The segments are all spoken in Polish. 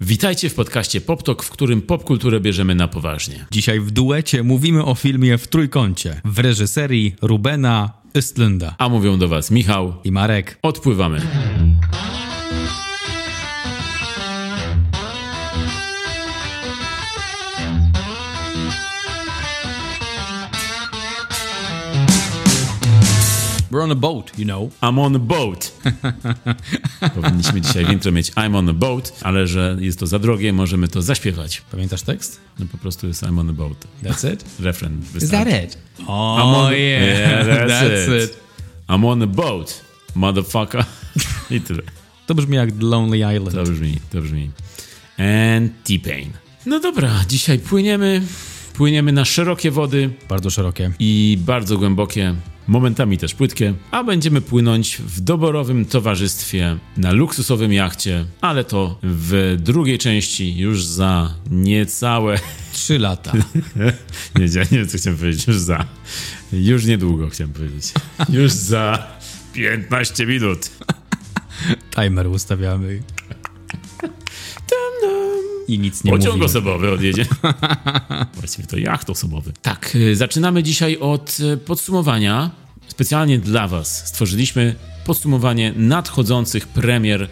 Witajcie w podcaście PopTok, w którym popkulturę bierzemy na poważnie. Dzisiaj w duecie mówimy o filmie w trójkącie w reżyserii Rubena Östlunda A mówią do was Michał. i Marek. Odpływamy. We're on a boat, you know. I'm on a boat. Powinniśmy dzisiaj w intro mieć I'm on a boat, ale że jest to za drogie, możemy to zaśpiewać. Pamiętasz tekst? No po prostu jest I'm on a boat. That's it? Refren Is that it? Oh on, yeah, that's, it. I'm on a boat, motherfucker. I tyle. To brzmi jak Lonely Island. To brzmi, to brzmi. And T-Pain. No dobra, dzisiaj płyniemy, płyniemy na szerokie wody Bardzo szerokie. i bardzo głębokie, momentami też płytkie, a będziemy płynąć w doborowym towarzystwie na luksusowym jachcie, ale to w drugiej części już za niecałe... Trzy lata. nie, nie, nie wiem co chciałem powiedzieć, już za... Już niedługo chciałem powiedzieć. Już za 15 minut. Timer ustawiamy. I nic nie Pociąg mówimy. osobowy odjedzie. Właściwie to jacht osobowy. Tak, y, zaczynamy dzisiaj od y, podsumowania. Specjalnie dla Was stworzyliśmy podsumowanie nadchodzących premier e,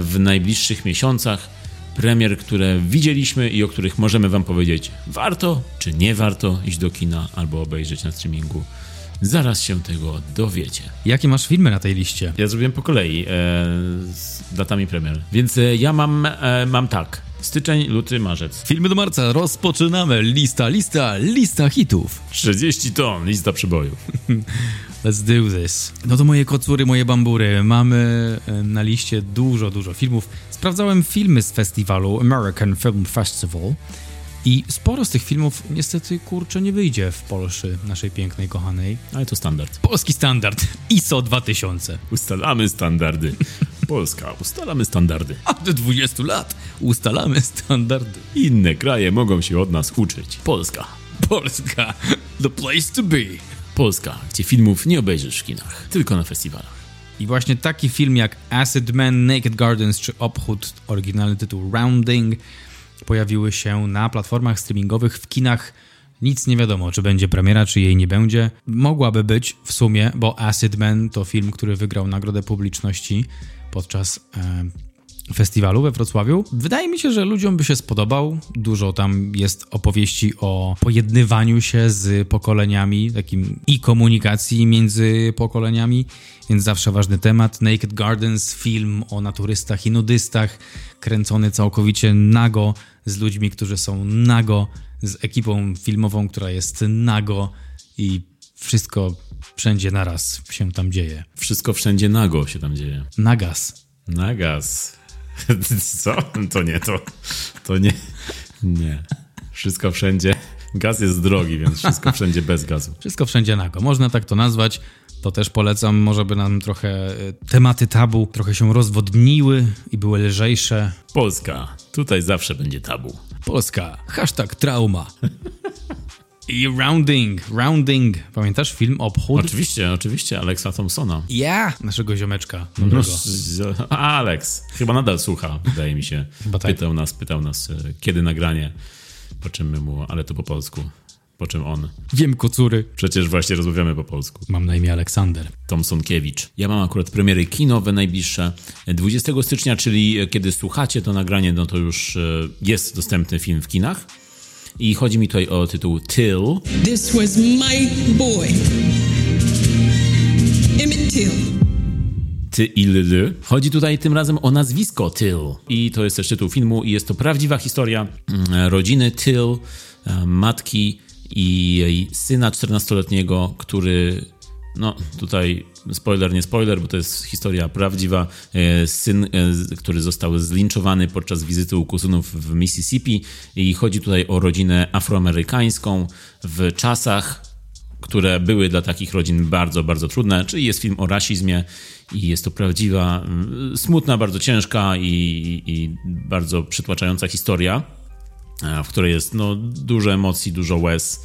w najbliższych miesiącach. Premier, które widzieliśmy i o których możemy Wam powiedzieć, warto czy nie warto iść do kina albo obejrzeć na streamingu. Zaraz się tego dowiecie. Jakie masz filmy na tej liście? Ja zrobiłem po kolei e, z datami premier. Więc e, ja mam, e, mam tak. Styczeń, luty, marzec. Filmy do marca. Rozpoczynamy. Lista, lista, lista hitów. 30 ton, lista przybojów. Let's do this. No to moje kocury, moje bambury. Mamy e, na liście dużo, dużo filmów. Sprawdzałem filmy z festiwalu American Film Festival i sporo z tych filmów niestety, kurczę, nie wyjdzie w Polsce, naszej pięknej, kochanej. Ale to standard. Polski standard ISO 2000. Ustalamy standardy. Polska, ustalamy standardy. Od 20 lat ustalamy standardy. Inne kraje mogą się od nas uczyć. Polska. Polska, the place to be. Polska, gdzie filmów nie obejrzysz w kinach, tylko na festiwalach. I właśnie taki film jak Acid Man, Naked Gardens czy Obchód, oryginalny tytuł Rounding, pojawiły się na platformach streamingowych w kinach. Nic nie wiadomo, czy będzie premiera, czy jej nie będzie. Mogłaby być w sumie, bo Acid Man to film, który wygrał Nagrodę Publiczności podczas e, festiwalu we Wrocławiu. Wydaje mi się, że ludziom by się spodobał. Dużo tam jest opowieści o pojednywaniu się z pokoleniami, takim i komunikacji między pokoleniami, więc zawsze ważny temat. Naked Gardens, film o naturystach i nudystach, kręcony całkowicie nago z ludźmi, którzy są nago, z ekipą filmową, która jest nago i wszystko wszędzie naraz się tam dzieje. Wszystko wszędzie nago się tam dzieje. Nagas. Na gaz. Co? To nie, to, to nie. Nie. Wszystko wszędzie. Gaz jest drogi, więc wszystko wszędzie bez gazu. Wszystko wszędzie nago. Można tak to nazwać. To też polecam, może by nam trochę e, tematy tabu trochę się rozwodniły i były lżejsze. Polska. Tutaj zawsze będzie tabu. Polska. Hashtag trauma. I Rounding. Rounding. Pamiętasz film Obchód? Oczywiście, oczywiście, Alexa Thompsona. Ja! Naszego ziomeczka. No, Dobrego. Alex, chyba nadal słucha, wydaje mi się. Tak. Pytał nas, pytał nas, e, kiedy nagranie, po czym my mu, ale to po polsku, po czym on. Wiem, kocury. Przecież właśnie rozmawiamy po polsku. Mam na imię Aleksander. Tomsonkiewicz. Ja mam akurat premiery kinowe najbliższe. 20 stycznia, czyli e, kiedy słuchacie to nagranie, no to już e, jest dostępny film w kinach. I chodzi mi tutaj o tytuł Till. This was my boy, Emmett Till. Ty i Lyly. Chodzi tutaj tym razem o nazwisko Till. I to jest też tytuł filmu i jest to prawdziwa historia mm, rodziny Till, e, matki i jej syna 14-letniego, który no tutaj spoiler, nie spoiler, bo to jest historia prawdziwa. E, Syn, e, który został zlinczowany podczas wizyty u kuzynów w Mississippi i chodzi tutaj o rodzinę afroamerykańską w czasach, które były dla takich rodzin bardzo, bardzo trudne. Czyli jest film o rasizmie i jest to prawdziwa, mm, smutna, bardzo ciężka i, i bardzo przytłaczająca historia, e, w której jest no, dużo emocji, dużo łez.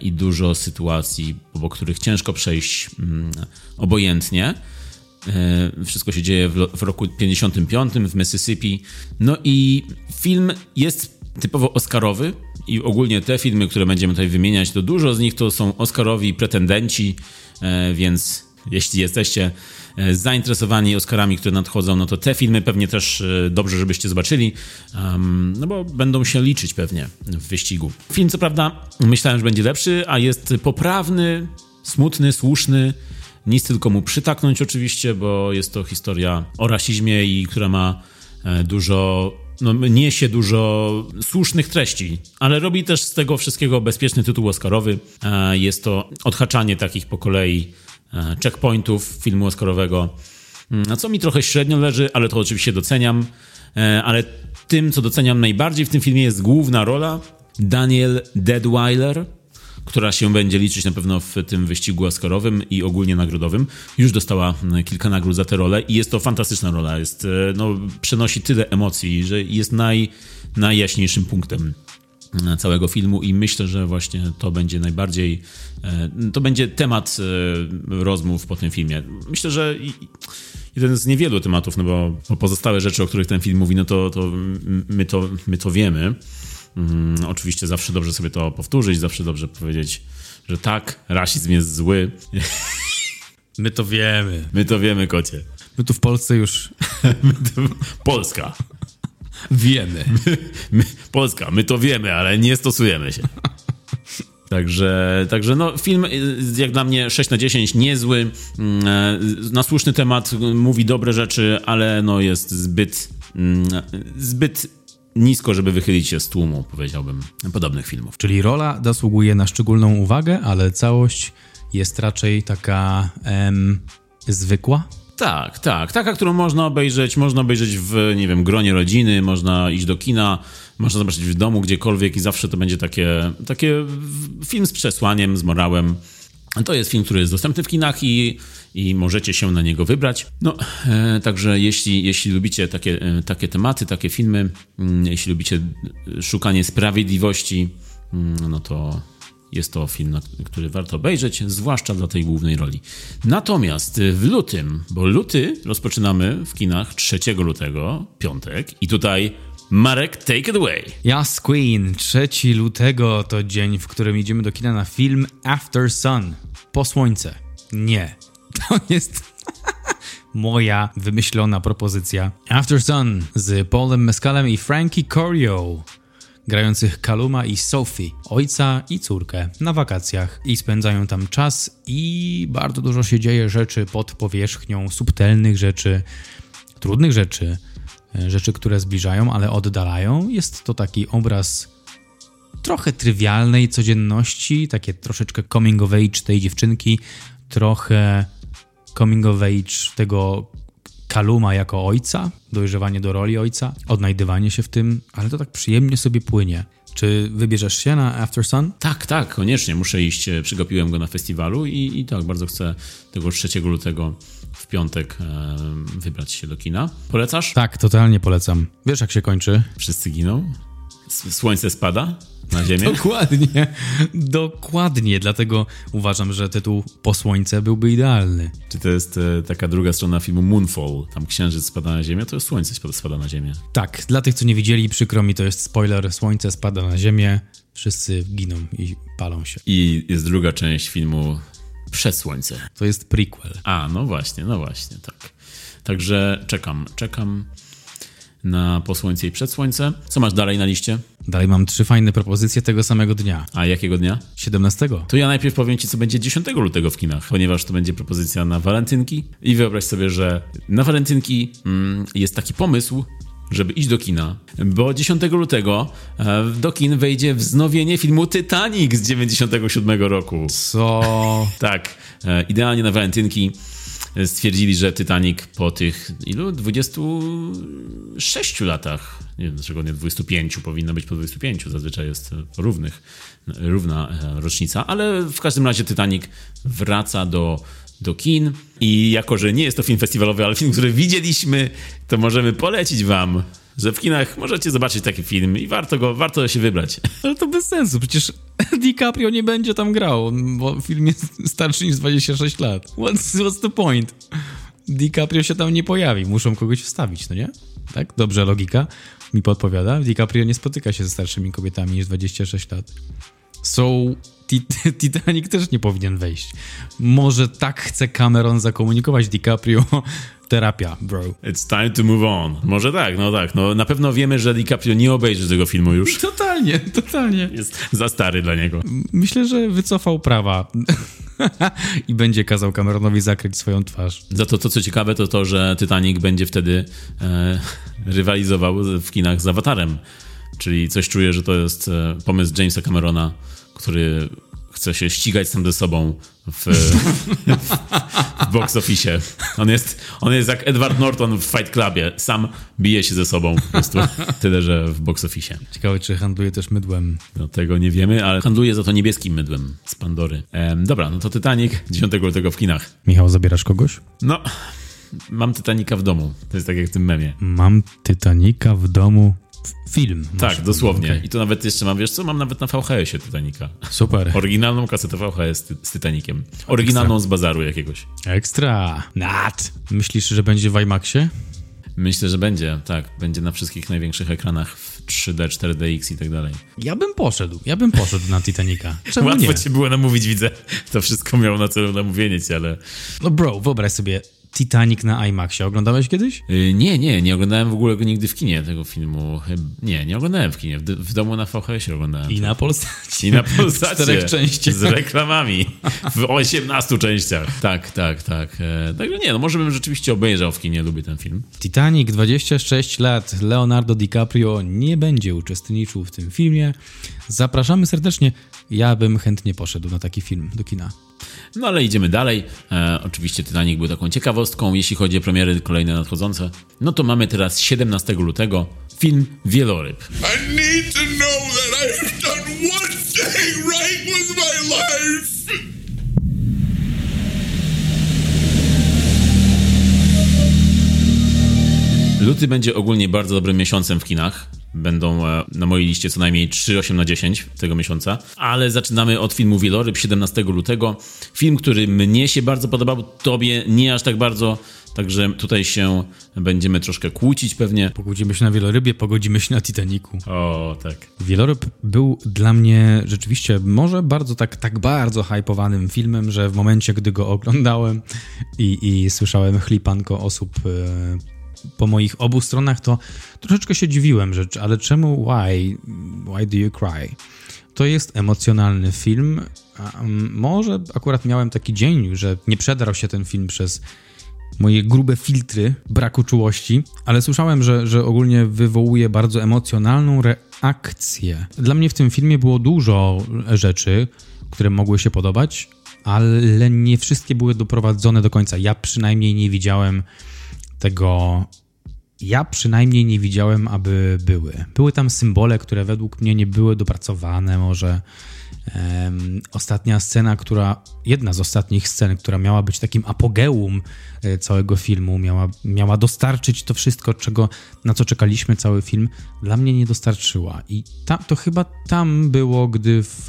I dużo sytuacji, po których ciężko przejść mm, obojętnie. E, wszystko się dzieje w, roku 55 w Mississippi. No i film jest typowo oscarowy i ogólnie te filmy, które będziemy tutaj wymieniać, to dużo z nich to są oscarowi pretendenci, e, więc jeśli jesteście zainteresowani Oscarami, które nadchodzą, no to te filmy pewnie też e, dobrze, żebyście zobaczyli, um, no bo będą się liczyć pewnie w wyścigu. Film, co prawda, myślałem, że będzie lepszy, a jest poprawny, smutny, słuszny. Nic tylko mu przytaknąć oczywiście, bo jest to historia o rasizmie i która ma e, dużo, no niesie dużo słusznych treści, ale robi też z tego wszystkiego bezpieczny tytuł oscarowy. E, Jest to odhaczanie takich po kolei e, checkpointów filmu oscarowego, Mm, co mi trochę średnio leży, ale to oczywiście doceniam. E, Ale tym, co doceniam najbardziej w tym filmie jest główna rola Daniel Deadweiler, która się będzie liczyć na pewno w tym wyścigu oscarowym i ogólnie nagrodowym. Już dostała mm, kilka nagród za tę rolę i jest to fantastyczna rola. Jest, e, no, przenosi tyle emocji, że jest naj, najjaśniejszym punktem e, całego filmu i myślę, że właśnie to będzie najbardziej, e, to będzie temat e, rozmów po tym filmie. Myślę, że jeden z niewielu tematów, no bo pozostałe rzeczy, o których ten film mówi, no to, to my to my to wiemy. Mm, oczywiście zawsze dobrze sobie to powtórzyć, zawsze dobrze powiedzieć, że tak, rasizm jest zły. My to wiemy. My to wiemy, kocie. My tu w Polsce już Polska. Wiemy. My, Polska, my to wiemy, ale nie stosujemy się. Także, także no, film y, jak dla mnie 6 na 10, niezły, mm, e, na słuszny temat, mówi dobre rzeczy, ale no jest zbyt, mm, zbyt nisko, żeby wychylić się z tłumu, powiedziałbym, podobnych filmów. Czyli rola zasługuje na szczególną uwagę, ale całość jest raczej taka em, zwykła. Tak, tak. Taka, którą można obejrzeć. Można obejrzeć w, nie wiem, gronie rodziny, można iść do kina, można zobaczyć w domu, gdziekolwiek i zawsze to będzie takie, takie film z przesłaniem, z morałem. To jest film, który jest dostępny w kinach i, i możecie się na niego wybrać. No, e, także jeśli, jeśli lubicie takie, e, takie tematy, takie filmy, mm, jeśli lubicie szukanie sprawiedliwości, mm, no to jest to film, który warto obejrzeć, zwłaszcza dla tej głównej roli. Natomiast w lutym, bo luty rozpoczynamy w kinach 3 lutego, piątek, i tutaj Marek, take it away. Yes Queen, 3 lutego to dzień, w którym idziemy do kina na film After Sun. Po słońce. Nie. To jest moja wymyślona propozycja. After Sun z Paulem Mescalem i Frankie Corio. Grających Kaluma i Sophie, ojca i córkę, na wakacjach i spędzają tam czas i bardzo dużo się dzieje rzeczy pod powierzchnią, subtelnych rzeczy, trudnych rzeczy, e, rzeczy, które zbliżają, ale oddalają. Jest to taki obraz trochę trywialnej codzienności, takie troszeczkę coming of age tej dziewczynki, trochę coming of age tego Kaluma jako ojca, dojrzewanie do roli ojca, odnajdywanie się w tym, ale to tak przyjemnie sobie płynie. Czy wybierzesz się na After Sun? Tak, tak, koniecznie muszę iść. e, Przegapiłem go na festiwalu i, i tak, bardzo chcę tego 3 lutego w piątek e, wybrać się do kina. Polecasz? Tak, totalnie polecam. Wiesz jak się kończy? Wszyscy giną? Słońce spada na ziemię? Dokładnie, dokładnie. Dlatego uważam, że tytuł Po słońce byłby idealny. Czy to jest e, taka druga strona filmu Moonfall? Tam księżyc spada na ziemię, to słońce spada- na ziemię. Tak, dla tych, co nie widzieli, przykro mi, to jest spoiler. Słońce spada na ziemię, wszyscy giną i palą się. I jest druga część filmu Przed Słońce. To jest prequel. A, no właśnie, no właśnie, tak. Także czekam, czekam na Po Słońce i Przed Słońce. Co masz dalej na liście? Dalej mam trzy fajne propozycje tego samego dnia, A jakiego dnia? 17. To ja najpierw powiem ci, co będzie 10 lutego w kinach, ponieważ to będzie propozycja na walentynki. I wyobraź sobie, że na walentynki mm, jest taki pomysł, żeby iść do kina, bo 10 lutego e, do kin wejdzie wznowienie filmu Titanic z 97 roku. Co? Tak, e, idealnie na walentynki stwierdzili, że Titanic po tych ilu? 26 latach, nie wiem dlaczego nie 25, powinno być po 25, zazwyczaj jest e, równych, równa e, rocznica, ale w każdym razie Titanic wraca do, do kin i jako, że nie jest to film festiwalowy, ale film, który widzieliśmy, to możemy polecić wam, że w kinach możecie zobaczyć taki film i warto go, warto się wybrać. Ale to bez sensu, przecież DiCaprio nie będzie tam grał, bo film jest starszy niż 26 lat. What's, what's the point? DiCaprio się tam nie pojawi, muszą kogoś wstawić, no nie? Tak? Dobrze, logika mi podpowiada. DiCaprio nie spotyka się ze starszymi kobietami niż 26 lat. So, Tit- Titanic też nie powinien wejść. Może tak chce Cameron zakomunikować DiCaprio. Terapia, bro. It's time to move on. Może tak, no tak. No, na pewno wiemy, że DiCaprio nie obejrzy tego filmu już. Totalnie, totalnie. Jest za stary dla niego. Myślę, że wycofał prawa i będzie kazał Cameronowi zakryć swoją twarz. Za to, to co ciekawe, to to, że Titanic będzie wtedy e, rywalizował w kinach z Awatarem. Czyli coś czuję, że to jest e, pomysł Jamesa Camerona, który chce się ścigać sam ze sobą w, w box office. On jest, on jest jak Edward Norton w Fight Clubie. Sam bije się ze sobą po prostu. Tyle, że w box office. Ciekawe, czy handluje też mydłem. No tego nie wiemy, ale handluje za to niebieskim mydłem z Pandory. Em, dobra, no to Titanic 10 lutego w kinach. Michał, zabierasz kogoś? No, mam Titanica w domu. To jest tak jak w tym memie. Mam Titanica w domu. Film. Tak, Masz- dosłownie. okej. I to nawet jeszcze mam, wiesz co, mam nawet na VHS-ie Titanica. Super. Oryginalną kasetę VHS ty- z Titanikiem. Oryginalną z bazaru jakiegoś. Ekstra. Nat. Myślisz, że będzie w IMAXie? Myślę, że będzie, tak. Będzie na wszystkich największych ekranach w 3D, 4DX i tak dalej. Ja bym poszedł. Ja bym poszedł na Titanica. Czemu Łatwo nie? cię było namówić, widzę. To wszystko miało na celu namówienie cię, ale... No bro, wyobraź sobie Titanic na IMAXie. Oglądałeś kiedyś? Yy, nie, nie, nie oglądałem w ogóle go nigdy w kinie, tego filmu. Nie, nie oglądałem w kinie. W, w domu na VHS-ie oglądałem. I na Polsacie. I na W Polsacie. czterech częściach. Z reklamami. W 18 częściach. Tak, tak, tak. E, Także nie, no może bym rzeczywiście obejrzał w kinie, lubię ten film. Titanic, 26 lat. Leonardo DiCaprio nie będzie uczestniczył w tym filmie. Zapraszamy serdecznie. Ja bym chętnie poszedł na taki film do kina. No ale idziemy dalej. E, oczywiście Titanic był taką ciekawostką, jeśli chodzi o premiery kolejne nadchodzące. No to mamy teraz 17 lutego film Wieloryb. I need to know that I have done one thing right with my life. Luty będzie ogólnie bardzo dobrym miesiącem w kinach. Będą e, na mojej liście co najmniej 3,8 na 10 tego miesiąca. Ale zaczynamy od filmu Wieloryb 17 lutego. Film, który mnie się bardzo podobał, tobie nie aż tak bardzo. Także tutaj się będziemy troszkę kłócić pewnie. Pogodzimy się na wielorybie, pogodzimy się na Titanicu. O, tak. Wieloryb był dla mnie rzeczywiście może bardzo tak, tak bardzo hypowanym filmem, że w momencie, gdy go oglądałem i, i słyszałem chlipanko osób e, po moich obu stronach, to troszeczkę się dziwiłem, że ale czemu, why, why do you cry? To jest emocjonalny film. mm, Może akurat miałem taki dzień, że nie przedarł się ten film przez moje grube filtry braku czułości, ale słyszałem, że, że ogólnie wywołuje bardzo emocjonalną reakcję. Dla mnie w tym filmie było dużo rzeczy, które mogły się podobać, ale nie wszystkie były doprowadzone do końca. Ja przynajmniej nie widziałem tego. Ja przynajmniej nie widziałem, aby były. Były tam symbole, które według mnie nie były dopracowane, może. Em, ostatnia scena, która, jedna z ostatnich scen, która miała być takim apogeum e, całego filmu, miała, miała dostarczyć to wszystko, czego, na co czekaliśmy cały film, dla mnie nie dostarczyła. I tam, to chyba tam było, gdy w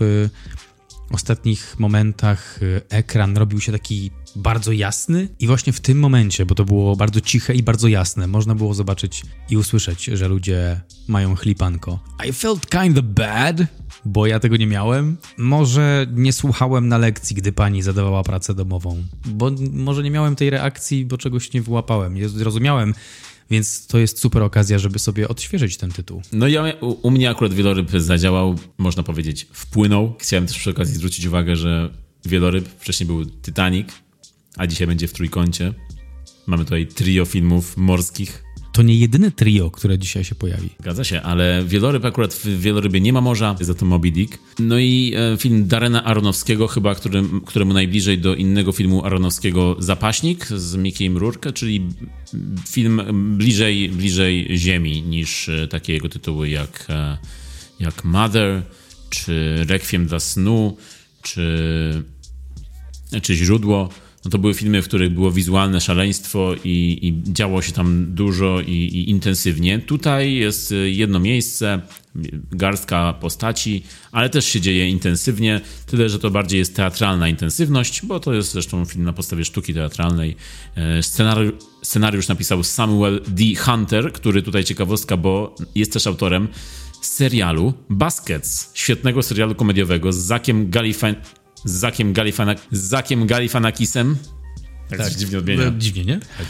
ostatnich momentach e, ekran robił się taki bardzo jasny i właśnie w tym momencie, bo to było bardzo ciche i bardzo jasne, można było zobaczyć i usłyszeć, że ludzie mają chlipanko. I felt kinda bad, bo ja tego nie miałem. Może nie słuchałem na lekcji, gdy pani zadawała pracę domową, bo może nie miałem tej reakcji, bo czegoś nie wyłapałem, nie zrozumiałem, więc to jest super okazja, żeby sobie odświeżyć ten tytuł. No ja, u, u mnie akurat Wieloryb zadziałał, można powiedzieć, wpłynął. Chciałem też przy okazji zwrócić uwagę, że Wieloryb wcześniej był Titanic, a dzisiaj będzie w trójkącie. Mamy tutaj trio filmów morskich. To nie jedyne trio, które dzisiaj się pojawi. Zgadza się, ale Wieloryb akurat w Wielorybie nie ma morza, za to Moby Dick. No i e, film Darena Aronowskiego, chyba którym, któremu najbliżej do innego filmu Aronowskiego Zapaśnik z Mickeyem Rourke, czyli film bliżej, bliżej Ziemi niż e, takie jego tytuły jak, e, jak Mother, czy Requiem dla snu, czy, czy Źródło. No to były filmy, w których było wizualne szaleństwo i, i działo się tam dużo i, i intensywnie. Tutaj jest y, jedno miejsce, garstka postaci, ale też się dzieje intensywnie, tyle, że to bardziej jest teatralna intensywność, bo to jest zresztą film na podstawie sztuki teatralnej. E, Scenariusz, scenariusz napisał Samuel D. Hunter, który tutaj ciekawostka, bo jest też autorem serialu Baskets, świetnego serialu komediowego z Zakiem Galifan... Z Zakiem, Galifanak... z Zakiem Galifanakisem. Tak, tak. dziwnie odmienia. Dziwnie, nie? Tak.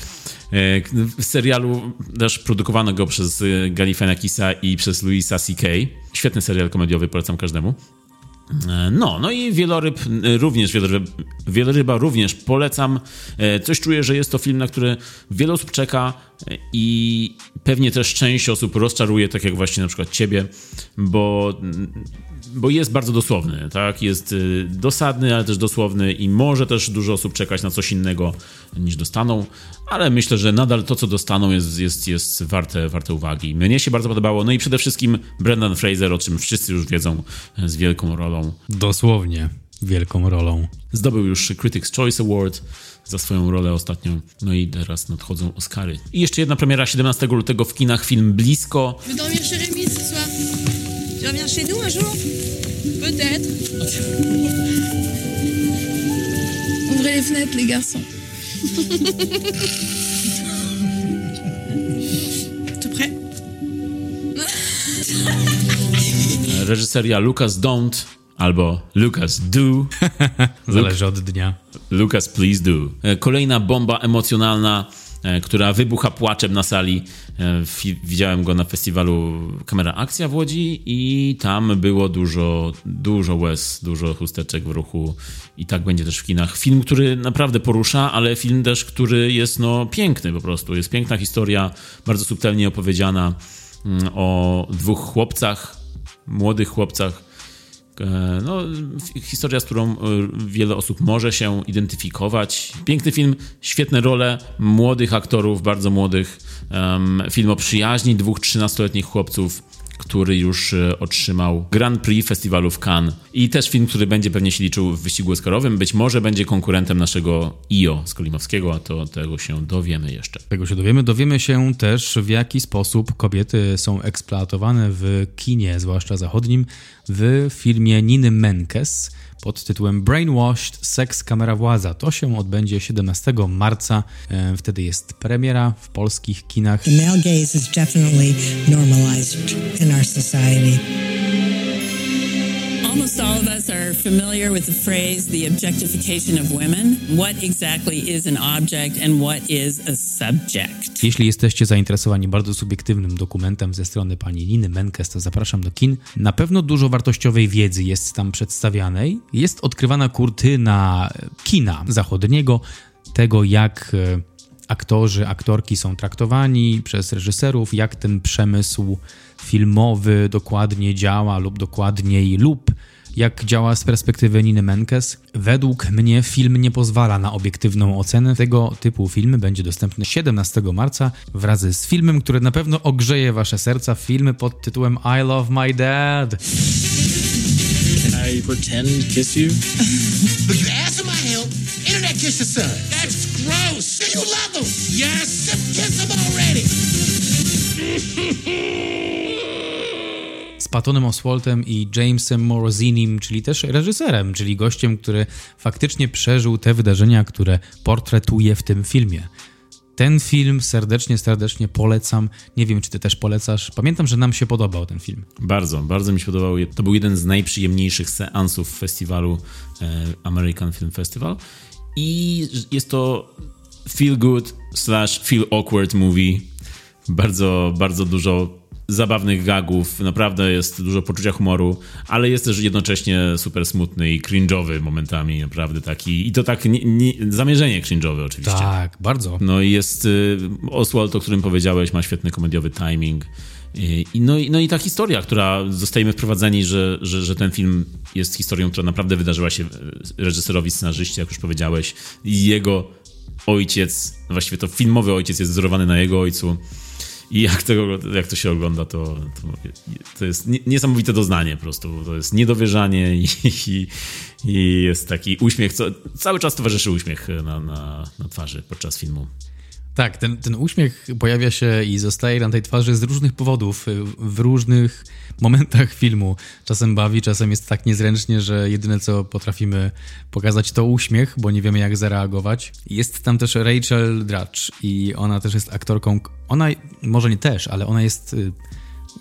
E, w serialu też produkowano go przez e, Galifianakisa i przez Louisa C.K. Świetny serial komediowy, polecam każdemu. E, no, no i Wieloryb również, Wieloryb, Wieloryba również polecam. Coś czuję, że jest to film, na który wiele osób czeka i pewnie też część osób rozczaruje, tak jak właśnie na przykład ciebie, bo bo jest bardzo dosłowny, tak? Jest y, dosadny, ale też dosłowny i może też dużo osób czekać na coś innego niż dostaną, ale myślę, że nadal to, co dostaną jest, jest, jest warte, warte uwagi. Mnie się bardzo podobało, no i przede wszystkim Brendan Fraser, o czym wszyscy już wiedzą, z wielką rolą. Dosłownie wielką rolą. Zdobył już Critics' Choice Award za swoją rolę ostatnio. No i teraz nadchodzą Oscary. I jeszcze jedna premiera 17 lutego w kinach, film Blisko. Tu chez nous un jour Peut-être. Ouvrez les fenêtres, les garçons. Tout prêt? Reżyseria Lucas Don't albo Lucas Do. Zależy od dnia. Lucas Please Do. Kolejna bomba emocjonalna która wybucha płaczem na sali. E, widziałem go na festiwalu Kamera Akcja w Łodzi i tam było dużo, dużo łez, dużo chusteczek w ruchu i tak będzie też w kinach. Film, który naprawdę porusza, ale film też, który jest no piękny po prostu. Jest piękna historia, bardzo subtelnie opowiedziana mm, o dwóch chłopcach, młodych chłopcach, E, no, historia, z którą e, wiele osób może się identyfikować. Piękny film, świetne role młodych aktorów, bardzo młodych. Film o przyjaźni dwóch 13-letnich chłopców który już e, otrzymał Grand Prix festiwalu w Cannes. I też film, który będzie pewnie się liczył w wyścigu Oscarowym. Być może będzie konkurentem naszego IO z Kolimowskiego, a to tego się dowiemy jeszcze. Tego się dowiemy. Dowiemy się też, w jaki sposób kobiety są eksploatowane w kinie, zwłaszcza zachodnim, w filmie Niny Menkes pod tytułem Brainwashed Seks Kamera Władza. To się odbędzie 17 marca. E, wtedy jest premiera w polskich kinach. The male gaze is definitely normalized in our society. Almost all of us are familiar with the phrase the objectification of women. What exactly is an object and what is a subject? Jeśli jesteście zainteresowani bardzo subiektywnym dokumentem ze strony pani Niny Menkes, to zapraszam do kin. Na pewno dużo wartościowej wiedzy jest tam przedstawianej. Jest odkrywana kurtyna kina zachodniego, tego jak e, aktorzy, aktorki są traktowani przez reżyserów, jak ten przemysł filmowy dokładnie działa lub dokładniej lub jak działa z perspektywy Niny Menkes. Według mnie film nie pozwala na obiektywną ocenę. Tego typu film będzie dostępny 17 marca wraz z filmem, który na pewno ogrzeje wasze serca. Filmy pod tytułem I Love My Dad. Can I pretend to kiss you? Look, you asked for my help. Internet kiss your son. That's gross. Do you love him? Yes. Kiss him already. Patonem Oswaltem i Jamesem Morozinim, czyli też reżyserem, czyli gościem, który faktycznie przeżył te wydarzenia, które portretuje w tym filmie. Ten film serdecznie, serdecznie polecam. Nie wiem, czy ty też polecasz. Pamiętam, że nam się podobał ten film. Bardzo, bardzo mi się podobał. To był jeden z najprzyjemniejszych seansów festiwalu e, American Film Festival. I jest to feel good slash feel awkward movie. Bardzo, bardzo dużo zabawnych gagów, naprawdę jest dużo poczucia humoru, ale jest też jednocześnie super smutny i cringe'owy momentami, naprawdę taki. I to tak nie, nie, zamierzenie cringe'owe oczywiście. Tak, bardzo. No i jest y, Oswald, o którym powiedziałeś, ma świetny komediowy timing. I, no, i, no i ta historia, która zostajemy wprowadzeni, że, że, że ten film jest historią, która naprawdę wydarzyła się reżyserowi, scenarzyście, jak już powiedziałeś, i jego ojciec, właściwie to filmowy ojciec jest wzorowany na jego ojcu. I jak, tego, jak to się ogląda, to, to, to jest niesamowite doznanie po prostu. To jest niedowierzanie i, i, i jest taki uśmiech, co, cały czas towarzyszy uśmiech na, na, na twarzy podczas filmu. Tak, ten, ten uśmiech pojawia się i zostaje na tej twarzy z różnych powodów, w różnych momentach filmu. Czasem bawi, czasem jest tak niezręcznie, że jedyne co potrafimy pokazać to uśmiech, bo nie wiemy jak zareagować. Jest tam też Rachel Dratch i ona też jest aktorką, ona może nie też, ale ona jest y,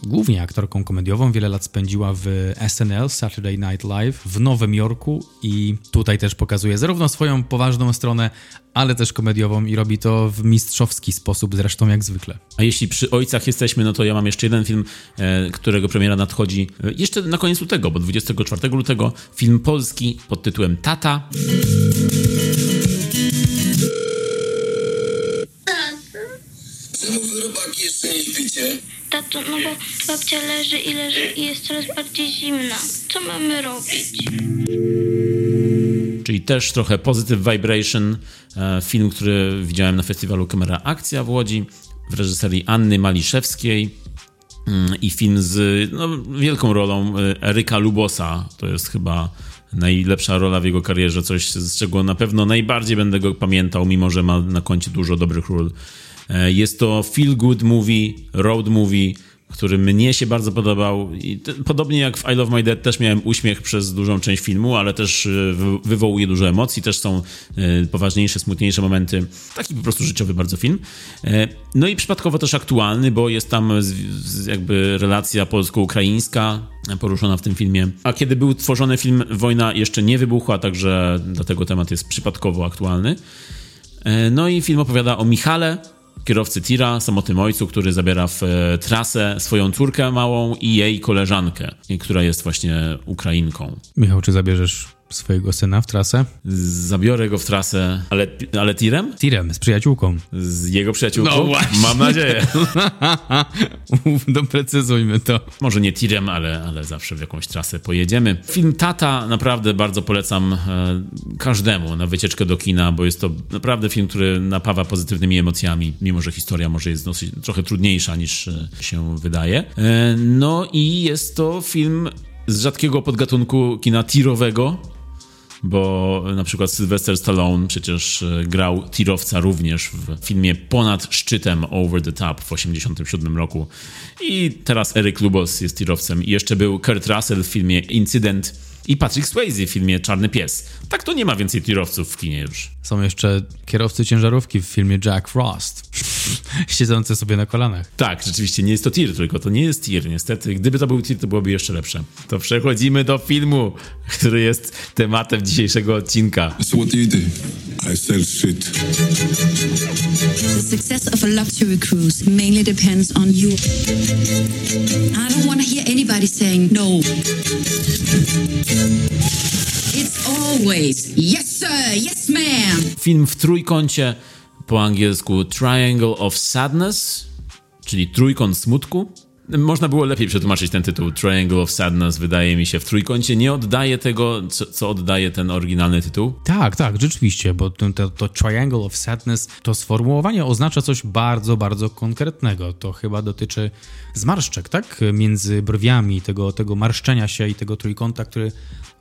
głównie aktorką komediową. Wiele lat spędziła w SNL, Saturday Night Live, w Nowym Jorku i tutaj też pokazuje zarówno swoją poważną stronę, ale też komediową i robi to w mistrzowski sposób, zresztą jak zwykle. A jeśli przy ojcach jesteśmy, no to ja mam jeszcze jeden film, e, którego premiera nadchodzi e, jeszcze na koniec lutego, bo 24 lutego film polski pod tytułem Tata. Czemu wy robaki jeszcze nie śpicie? Tato, no bo babcia leży i leży i jest coraz bardziej zimna. Co mamy robić? Czyli też trochę Positive Vibration, e, film, który widziałem na festiwalu Kamera Akcja w Łodzi w reżyserii Anny Maliszewskiej mm, i film z no, wielką rolą e, Eryka Lubosa. To jest chyba najlepsza rola w jego karierze, coś z czego na pewno najbardziej będę go pamiętał, mimo że ma na koncie dużo dobrych ról. E, jest to feel good movie, road movie, który mnie się bardzo podobał. I podobnie jak w I Love My Dead też miałem uśmiech przez dużą część filmu, ale też e, wywołuje dużo emocji, też są e, poważniejsze, smutniejsze momenty. Taki po prostu życiowy bardzo film. No i przypadkowo też aktualny, bo jest tam jakby relacja polsko-ukraińska poruszona w tym filmie. A kiedy był tworzony film, wojna jeszcze nie wybuchła, także dlatego temat jest przypadkowo aktualny. No i film opowiada o Michale, kierowcy tira, samotnym ojcu, który zabiera w e, trasę swoją córkę małą i jej koleżankę, która jest właśnie Ukrainką. Michał, czy zabierzesz swojego syna w trasę? Zabiorę go w trasę, ale, ale tirem? Tirem, z przyjaciółką. Z jego przyjaciółką? No właśnie. Mam nadzieję. Doprecyzujmy to. Może nie tirem, ale, ale zawsze w jakąś trasę pojedziemy. Film Tata naprawdę bardzo polecam e, każdemu na wycieczkę do kina, bo jest to naprawdę film, który napawa pozytywnymi emocjami, mimo że historia może jest dosyć, trochę trudniejsza niż e, się wydaje. E, no i jest to film z rzadkiego podgatunku kina tirowego, bo na przykład Sylvester Stallone przecież e, grał tirowca również w filmie Ponad szczytem Over the Top w 1987 roku. I teraz Eric Lubos jest tirowcem. I jeszcze był Kurt Russell w filmie Incydent i Patrick Swayze w filmie Czarny Pies. Tak to nie ma więcej tirowców w kinie już. Są jeszcze kierowcy ciężarówki w filmie Jack Frost, siedzący sobie na kolanach. Tak, rzeczywiście nie jest to tir, tylko to nie jest tir. Niestety, gdyby to był tir, to byłoby jeszcze lepsze. To przechodzimy do filmu, który jest tematem dzisiejszego odcinka. So what do you do? I sell shit. The success of a luxury cruise mainly depends on you. I don't want to hear anybody saying no. It's always yes sir, yes ma'am. Film w trójkącie, po angielsku Triangle of Sadness, czyli trójkąt smutku. Można było lepiej przetłumaczyć ten tytuł. Triangle of Sadness, wydaje mi się, w trójkącie nie oddaje tego, co, co oddaje ten oryginalny tytuł. Tak, tak, rzeczywiście, bo to, to, Triangle of Sadness, to sformułowanie oznacza coś bardzo, bardzo konkretnego. To chyba dotyczy zmarszczek, tak? Między brwiami, tego, tego marszczenia się i tego trójkąta, który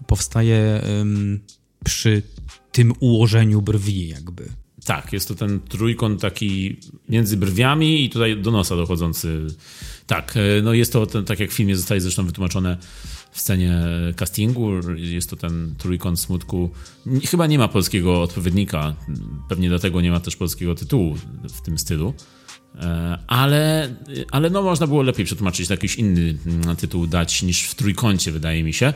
powstaje um, przy tym ułożeniu brwi, jakby. Tak, jest to ten trójkąt taki między brwiami i tutaj do nosa dochodzący. Tak, e, no jest to, ten, tak jak w filmie zostaje zresztą wytłumaczone w scenie castingu, jest to ten trójkąt smutku. Chyba nie ma polskiego odpowiednika, pewnie dlatego nie ma też polskiego tytułu w tym stylu. E, ale, ale no można było lepiej przetłumaczyć jakiś inny mm, tytuł dać niż w trójkącie, wydaje mi się.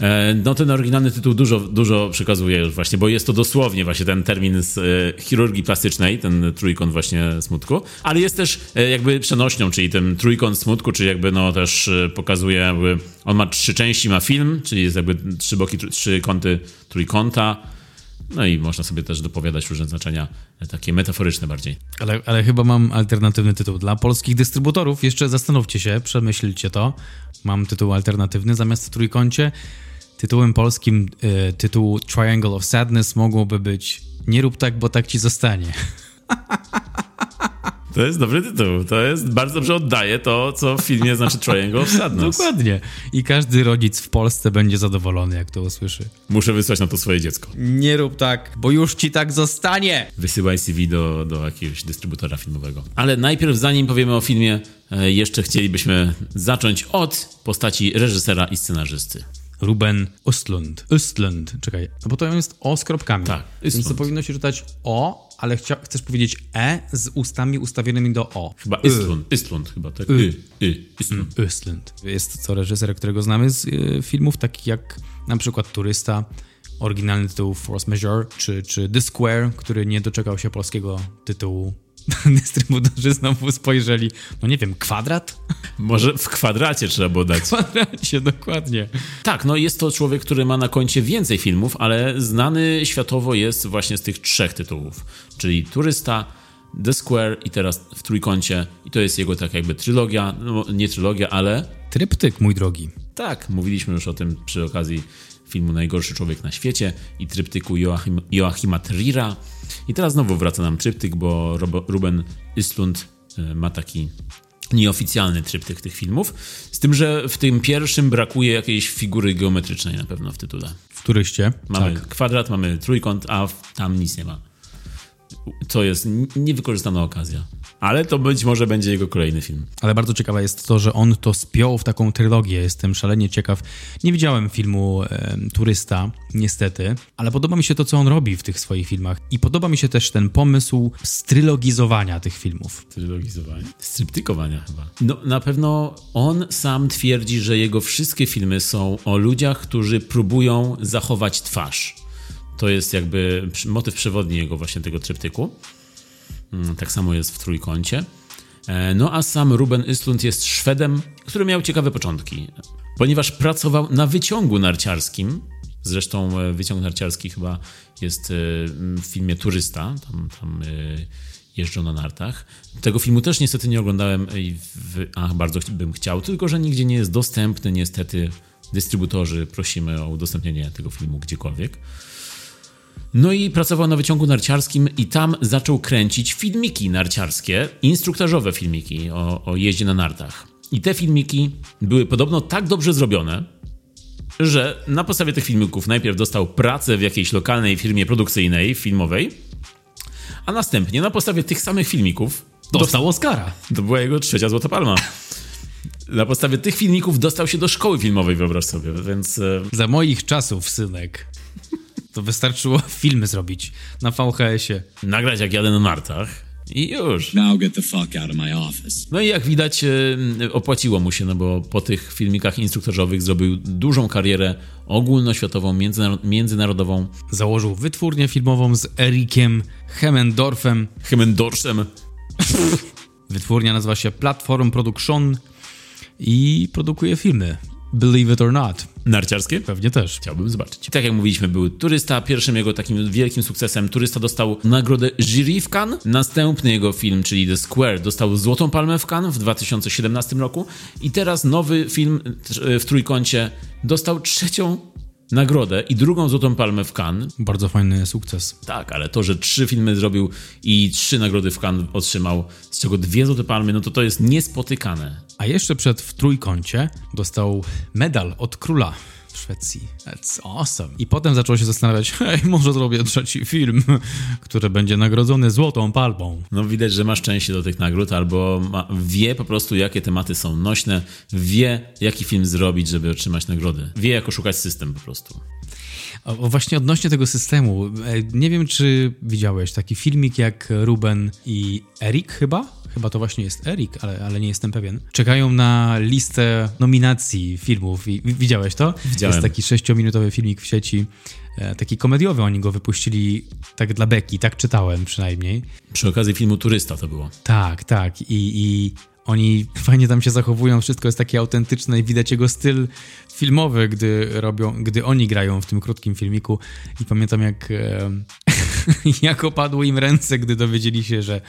E, no ten oryginalny tytuł dużo, dużo przekazuje już właśnie, bo jest to dosłownie właśnie ten termin z e, chirurgii plastycznej, ten trójkąt właśnie smutku, ale jest też e, jakby przenośnią, czyli ten trójkąt smutku, czyli jakby no też pokazuje jakby, on ma trzy części, ma film, czyli jest jakby trzy boki, trzy kąty trójkąta, no i można sobie też dopowiadać różne znaczenia, takie metaforyczne bardziej. Ale, ale chyba mam alternatywny tytuł. Dla polskich dystrybutorów jeszcze zastanówcie się, przemyślcie to. Mam tytuł alternatywny zamiast trójkącie. Tytułem polskim y, tytuł Triangle of Sadness mogłoby być Nie rób tak, bo tak ci zostanie. To jest dobry tytuł. To jest bardzo dobrze oddaje to, co w filmie znaczy Triangle of Sadness. Dokładnie. I każdy rodzic w Polsce będzie zadowolony, jak to usłyszy. Muszę wysłać na to swoje dziecko. Nie rób tak, bo już ci tak zostanie. Wysyłaj CV do, do jakiegoś dystrybutora filmowego. Ale najpierw, zanim powiemy o filmie, e, jeszcze chcielibyśmy zacząć od postaci reżysera i scenarzysty. Ruben Östlund. Östlund, czekaj, no bo to jest O z kropkami. Tak, Więc to Östlund. powinno się czytać O, ale chcia, chcesz powiedzieć E z ustami ustawionymi do O. Chyba. Istlund, Istlund chyba, tak? Y. Y, y, Istlund. Östlund. Jest to reżyser, którego znamy z y, filmów takich jak na przykład Turysta, oryginalny tytuł Force Majeure, czy, czy The Square, który nie doczekał się polskiego tytułu. Dystrybutorzy znowu spojrzeli, no nie wiem, kwadrat? Może w kwadracie trzeba było dać. W kwadracie, dokładnie. Tak, no jest to człowiek, który ma na koncie więcej filmów, ale znany światowo jest właśnie z tych trzech tytułów, czyli Turysta, The Square i teraz w Trójkącie. I to jest jego tak jakby trylogia, no nie trylogia, ale Tryptyk, mój drogi. tak, mówiliśmy już o tym przy okazji filmu Najgorszy Człowiek na Świecie i tryptyku Joachim, Joachima Trira. I teraz znowu wraca nam tryptyk, bo Robo, Ruben Östlund e, ma taki nieoficjalny tryptyk tych filmów. Z tym, że w tym pierwszym brakuje jakiejś figury geometrycznej na pewno w tytule. W turyście. Mamy Tak. kwadrat, mamy trójkąt, a tam nic nie ma. To jest niewykorzystana okazja. Ale to być może będzie jego kolejny film. Ale bardzo ciekawe jest to, że on to spiął w taką trylogię. Jestem szalenie ciekaw. Nie widziałem filmu e, Turysta, niestety, ale podoba mi się to, co on robi w tych swoich filmach. I podoba mi się też ten pomysł strylogizowania tych filmów. Trylogizowania. Stryptykowania chyba. No, na pewno on sam twierdzi, że jego wszystkie filmy są o ludziach, którzy próbują zachować twarz. To jest jakby motyw przewodni jego właśnie tego tryptyku. Mm, Tak samo jest w Trójkącie. E, No a sam Ruben Östlund jest Szwedem, który miał ciekawe początki. Ponieważ pracował na wyciągu narciarskim, zresztą e, wyciąg narciarski chyba jest e, w filmie Turysta, tam, tam jeżdżą na nartach. Tego filmu też niestety nie oglądałem, w, bardzo bym chciał, tylko że nigdzie nie jest dostępny niestety. Dystrybutorzy prosimy o udostępnienie tego filmu gdziekolwiek. No i pracował na wyciągu narciarskim i tam zaczął kręcić filmiki narciarskie, instruktażowe filmiki o, o jeździe na nartach. I te filmiki były podobno tak dobrze zrobione, że na podstawie tych filmików najpierw dostał pracę w jakiejś lokalnej firmie produkcyjnej, filmowej, a następnie na podstawie tych samych filmików Dostał Oscara. to była jego trzecia Złota Palma. Na podstawie tych filmików dostał się do szkoły filmowej, wyobraź sobie, więc... e, Za moich czasów, synek. To wystarczyło filmy zrobić na VHS-ie. nagrać jak jadę na nartach i już. Now get the fuck out of my office. No i jak widać, opłaciło mu się, no bo po tych filmikach instruktażowych zrobił dużą karierę ogólnoświatową, międzynar- międzynarodową. Założył wytwórnię filmową z Erikiem Hemmendorfem. Hemendorszem. Wytwórnia nazywa się Platform Production i produkuje filmy. Believe it or not. Narciarskie? Pewnie też. Chciałbym zobaczyć. Tak jak mówiliśmy, był Turysta. Pierwszym jego takim wielkim sukcesem Turysta dostał nagrodę jury w Cannes. Następny jego film, czyli The Square, dostał Złotą Palmę w Cannes w 2017 roku. I teraz nowy film e, w Trójkącie dostał trzecią nagrodę i drugą Złotą Palmę w Cannes. Bardzo fajny sukces. Tak, ale to, że trzy filmy zrobił i trzy nagrody w Cannes otrzymał, z czego dwie Złote Palmy, no to to jest niespotykane. A jeszcze przed w trójkącie dostał medal od króla w Szwecji. That's awesome. I potem zaczął się zastanawiać, hej, może zrobię trzeci film, który będzie nagrodzony złotą palmą. No widać, że ma szczęście do tych nagród, albo ma, wie po prostu, jakie tematy są nośne, wie, jaki film zrobić, żeby otrzymać nagrody. Wie, jak oszukać system po prostu. O, o, właśnie odnośnie tego systemu, e, nie wiem, czy widziałeś taki filmik jak Ruben i Erik chyba? Chyba to właśnie jest Erik, ale, ale nie jestem pewien. Czekają na listę nominacji filmów. I, wi- widziałeś to? Widziałem. Jest taki sześciominutowy filmik w sieci, e, taki komediowy. Oni go wypuścili tak dla beki, tak czytałem przynajmniej. Przy okazji filmu Turysta to było. Tak, tak. I, i oni fajnie tam się zachowują, wszystko jest takie autentyczne i widać jego styl filmowy, gdy robią, gdy oni grają w tym krótkim filmiku. I pamiętam jak, e, jak opadły im ręce, gdy dowiedzieli się, że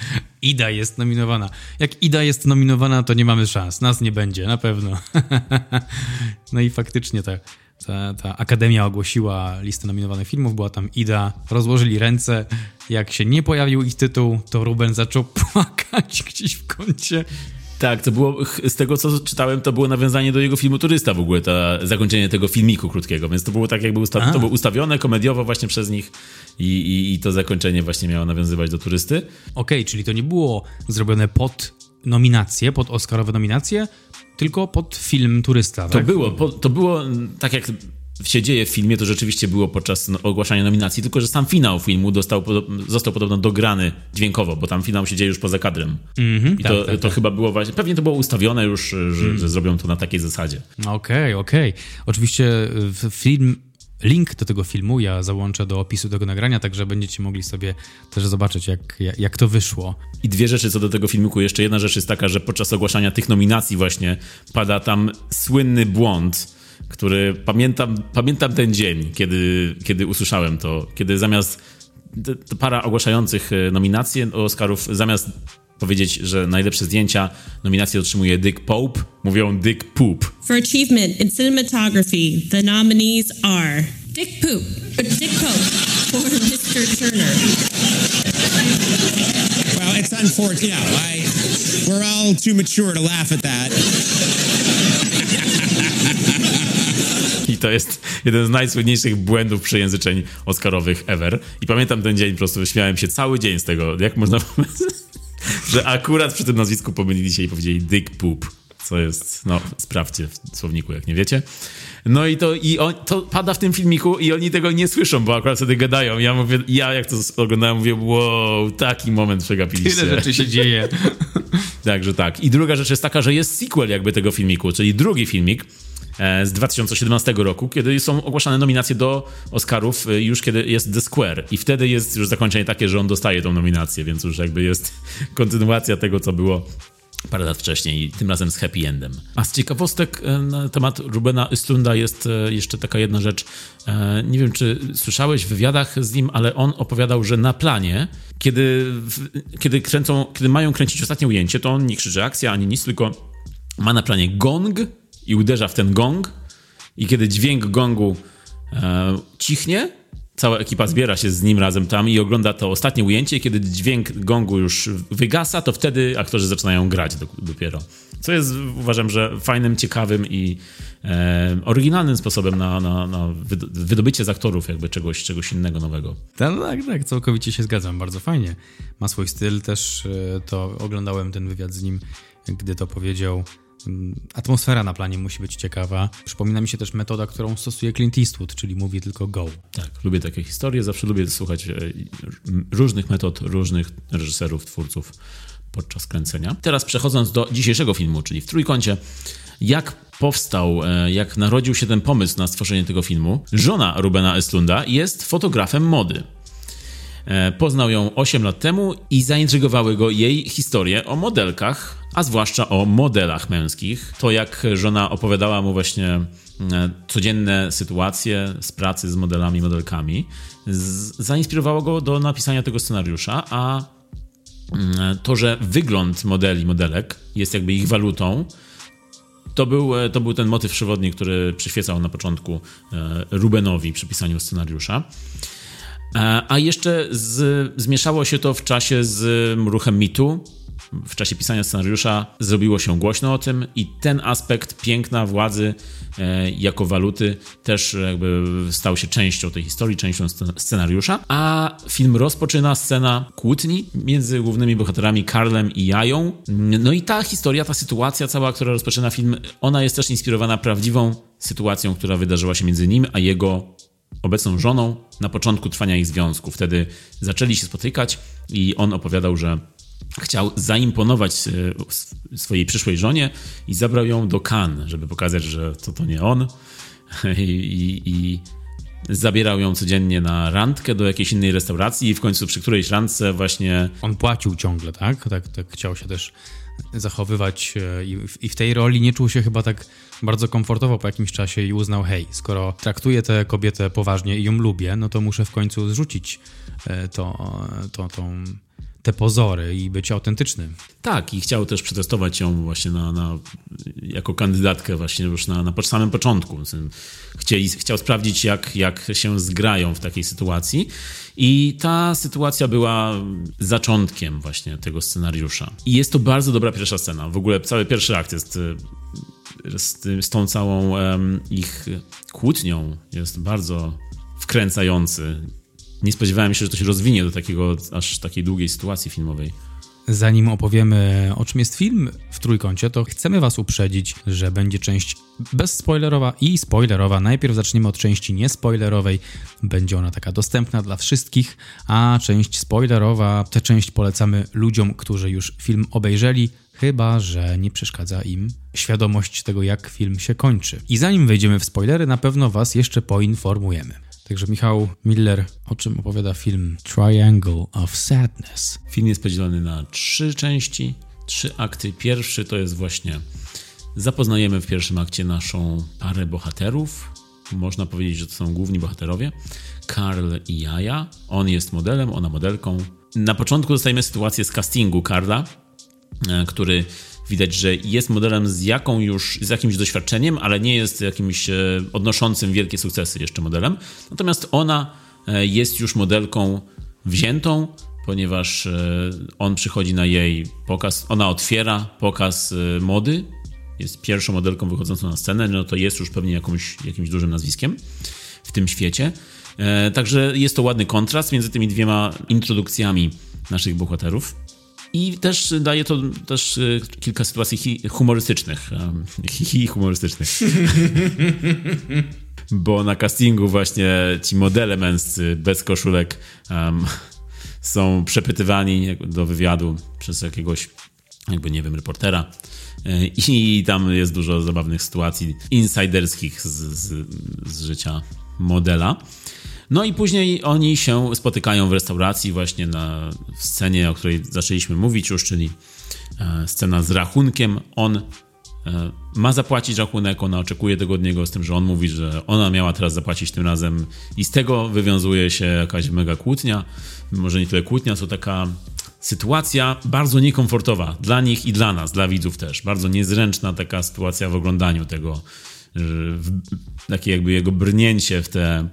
Ida jest nominowana. Jak Ida jest nominowana, to nie mamy szans. Nas nie będzie, na pewno. no i faktycznie tak. ta, ta akademia ogłosiła listę nominowanych filmów, była tam Ida, rozłożyli ręce. Jak się nie pojawił ich tytuł, to Ruben zaczął płakać gdzieś w kącie. Tak, to było, z tego co czytałem, to było nawiązanie do jego filmu Turysta w ogóle, to zakończenie tego filmiku krótkiego, więc to było tak jakby usta- to było ustawione komediowo właśnie przez nich i, i, i to zakończenie właśnie miało nawiązywać do Turysty. Okej, okay, czyli to nie było zrobione pod nominacje, pod Oscarowe nominacje, tylko pod film Turysta, To tak? było, po, to było tak jak się dzieje w filmie, to rzeczywiście było podczas no, ogłaszania nominacji, tylko że sam finał filmu dostał, został podobno dograny dźwiękowo, bo tam finał się dzieje już poza kadrem. Mhm, I tak, to, tak, to tak. chyba było właśnie, pewnie to było ustawione już, że, Mhm. że zrobią to na takiej zasadzie. Okej, okej. Oczywiście w- film, link do tego filmu ja załączę do opisu tego nagrania, także będziecie mogli sobie też zobaczyć, jak, jak, jak to wyszło. I dwie rzeczy co do tego filmiku. Jeszcze jedna rzecz jest taka, że podczas ogłaszania tych nominacji właśnie pada tam słynny błąd, który pamiętam, pamiętam ten dzień, kiedy, kiedy usłyszałem to, kiedy zamiast t- t- para ogłaszających e, nominacje do Oscarów, zamiast powiedzieć, że najlepsze zdjęcia nominacje otrzymuje Dick Pope, mówią Dick Poop. For achievement in cinematography, the nominees are Dick Poop. Dick Pope for Mr. Turner. Well, it's unfortunate. You know, I, we're all too mature to laugh at that. To jest jeden z najsłynniejszych błędów przejęzyczeń Oscarowych ever. I pamiętam ten dzień, po prostu śmiałem się cały dzień z tego, jak można że akurat przy tym nazwisku pomylili się i powiedzieli Dick Poop, co jest, no sprawdźcie w słowniku, jak nie wiecie. No i to, i on, to pada w tym filmiku i oni tego nie słyszą, bo akurat wtedy gadają. Ja mówię, ja jak to oglądałem, mówię, wow, taki moment przegapiliście. Tyle rzeczy się dzieje. Także tak. I druga rzecz jest taka, że jest sequel jakby tego filmiku, czyli drugi filmik z 2017 roku, kiedy są ogłaszane nominacje do Oscarów, e, już kiedy jest The Square. I wtedy jest już zakończenie takie, że on dostaje tą nominację, więc już jakby jest kontynuacja tego, co było parę lat wcześniej, tym razem z happy endem. A z ciekawostek e, na temat Rubena Östlunda jest e, jeszcze taka jedna rzecz. E, Nie wiem, czy słyszałeś w wywiadach z nim, ale on opowiadał, że na planie, kiedy, kiedy kręcą, kiedy mają kręcić ostatnie ujęcie, to on nie krzyczy akcja ani nic, tylko ma na planie gong i uderza w ten gong i kiedy dźwięk gongu e, cichnie, cała ekipa zbiera się z nim razem tam i ogląda to ostatnie ujęcie. Kiedy dźwięk gongu już wygasa, to wtedy aktorzy zaczynają grać do, dopiero. Co jest, uważam, że fajnym, ciekawym i e, oryginalnym sposobem na, na, na wyd- wydobycie z aktorów jakby czegoś, czegoś innego, nowego. Tak, tak, tak, całkowicie się zgadzam, bardzo fajnie. Ma swój styl, też e, to oglądałem ten wywiad z nim, gdy to powiedział. Mm, Atmosfera na planie musi być ciekawa. Przypomina mi się też metoda, którą stosuje Clint Eastwood, czyli mówi tylko go. Tak, lubię takie historie, zawsze lubię słuchać e, różnych metod, różnych reżyserów, twórców podczas kręcenia. Teraz przechodząc do dzisiejszego filmu, czyli w trójkącie, jak powstał, e, jak narodził się ten pomysł na stworzenie tego filmu. Żona Rubena Estlunda jest fotografem mody. E, Poznał ją 8 lat temu i zaintrygowały go jej historie o modelkach, a zwłaszcza o modelach męskich. To jak żona opowiadała mu właśnie codzienne sytuacje z pracy z modelami, modelkami, zainspirowało go do napisania tego scenariusza, a to, że wygląd modeli, modelek jest jakby ich walutą, to był, e, to był ten motyw przewodni, który przyświecał na początku e, Rubenowi przy pisaniu scenariusza. E, A jeszcze z, zmieszało się to w czasie z ruchem mitu. W czasie pisania scenariusza zrobiło się głośno o tym i ten aspekt piękna władzy e, jako waluty też jakby stał się częścią tej historii, częścią scen- scenariusza. A film rozpoczyna scena kłótni między głównymi bohaterami Karlem i Jają. No i ta historia, ta sytuacja cała, która rozpoczyna film, ona jest też inspirowana prawdziwą sytuacją, która wydarzyła się między nim a jego obecną żoną na początku trwania ich związku. Wtedy zaczęli się spotykać i on opowiadał, że chciał zaimponować e, swojej przyszłej żonie i zabrał ją do Cannes, żeby pokazać, że to to nie on. I, i, i zabierał ją codziennie na randkę do jakiejś innej restauracji i w końcu przy którejś randce właśnie... On płacił ciągle, tak? Tak, tak chciał się też zachowywać e, i w tej roli nie czuł się chyba tak bardzo komfortowo po jakimś czasie i uznał, hej, skoro traktuję tę kobietę poważnie i ją lubię, no to muszę w końcu zrzucić e, to, to, tą, te pozory i być autentycznym. Tak, i chciał też przetestować ją właśnie na, na jako kandydatkę właśnie już na, na samym początku. Chcieli, chciał sprawdzić, jak, jak się zgrają w takiej sytuacji. I ta sytuacja była zaczątkiem właśnie tego scenariusza. I jest to bardzo dobra pierwsza scena. W ogóle cały pierwszy akt jest z, z tą całą um, ich kłótnią jest bardzo wkręcający. Nie spodziewałem się, że to się rozwinie do takiego aż takiej długiej sytuacji filmowej. Zanim opowiemy o czym jest film w trójkącie, to chcemy Was uprzedzić, że będzie część bezspoilerowa i spoilerowa. Najpierw zaczniemy od części niespoilerowej. Będzie ona taka dostępna dla wszystkich, a część spoilerowa, tę część polecamy ludziom, którzy już film obejrzeli, chyba że nie przeszkadza im świadomość tego, jak film się kończy. I zanim wejdziemy w spoilery, na pewno Was jeszcze poinformujemy. Także Michał Miller, o czym opowiada film Triangle of Sadness? Film jest podzielony na trzy części, trzy akty. Pierwszy to jest właśnie zapoznajemy w pierwszym akcie naszą parę bohaterów. Można powiedzieć, że to są główni bohaterowie. Karl i Jaja. On jest modelem, ona modelką. Na początku dostajemy sytuację z castingu Karla, który widać, że jest modelem z, jaką już, z jakimś doświadczeniem, ale nie jest jakimś e, odnoszącym wielkie sukcesy jeszcze modelem. Natomiast ona e, jest już modelką wziętą, ponieważ e, on przychodzi na jej pokaz, ona otwiera pokaz mody, jest pierwszą modelką wychodzącą na scenę, no to jest już pewnie jakąś, jakimś dużym nazwiskiem w tym świecie. Także jest to ładny kontrast między tymi dwiema introdukcjami naszych bohaterów. I też daje to też e, kilka sytuacji humorystycznych. Hi, humorystycznych. Bo na castingu właśnie ci modele męscy bez koszulek um, są przepytywani do wywiadu przez jakiegoś, jakby nie wiem, reportera. E, I tam jest dużo zabawnych sytuacji insiderskich z, z, z życia modela. No i później oni się spotykają w restauracji właśnie na scenie, o której zaczęliśmy mówić już, czyli e, scena z rachunkiem. On e, ma zapłacić rachunek, ona oczekuje tego od niego, z tym, że on mówi, że ona miała teraz zapłacić tym razem i z tego wywiązuje się jakaś mega kłótnia. Może nie tyle kłótnia, co taka sytuacja bardzo niekomfortowa dla nich i dla nas, dla widzów też. Bardzo niezręczna taka sytuacja w oglądaniu tego, takie jakby jego brnięcie w te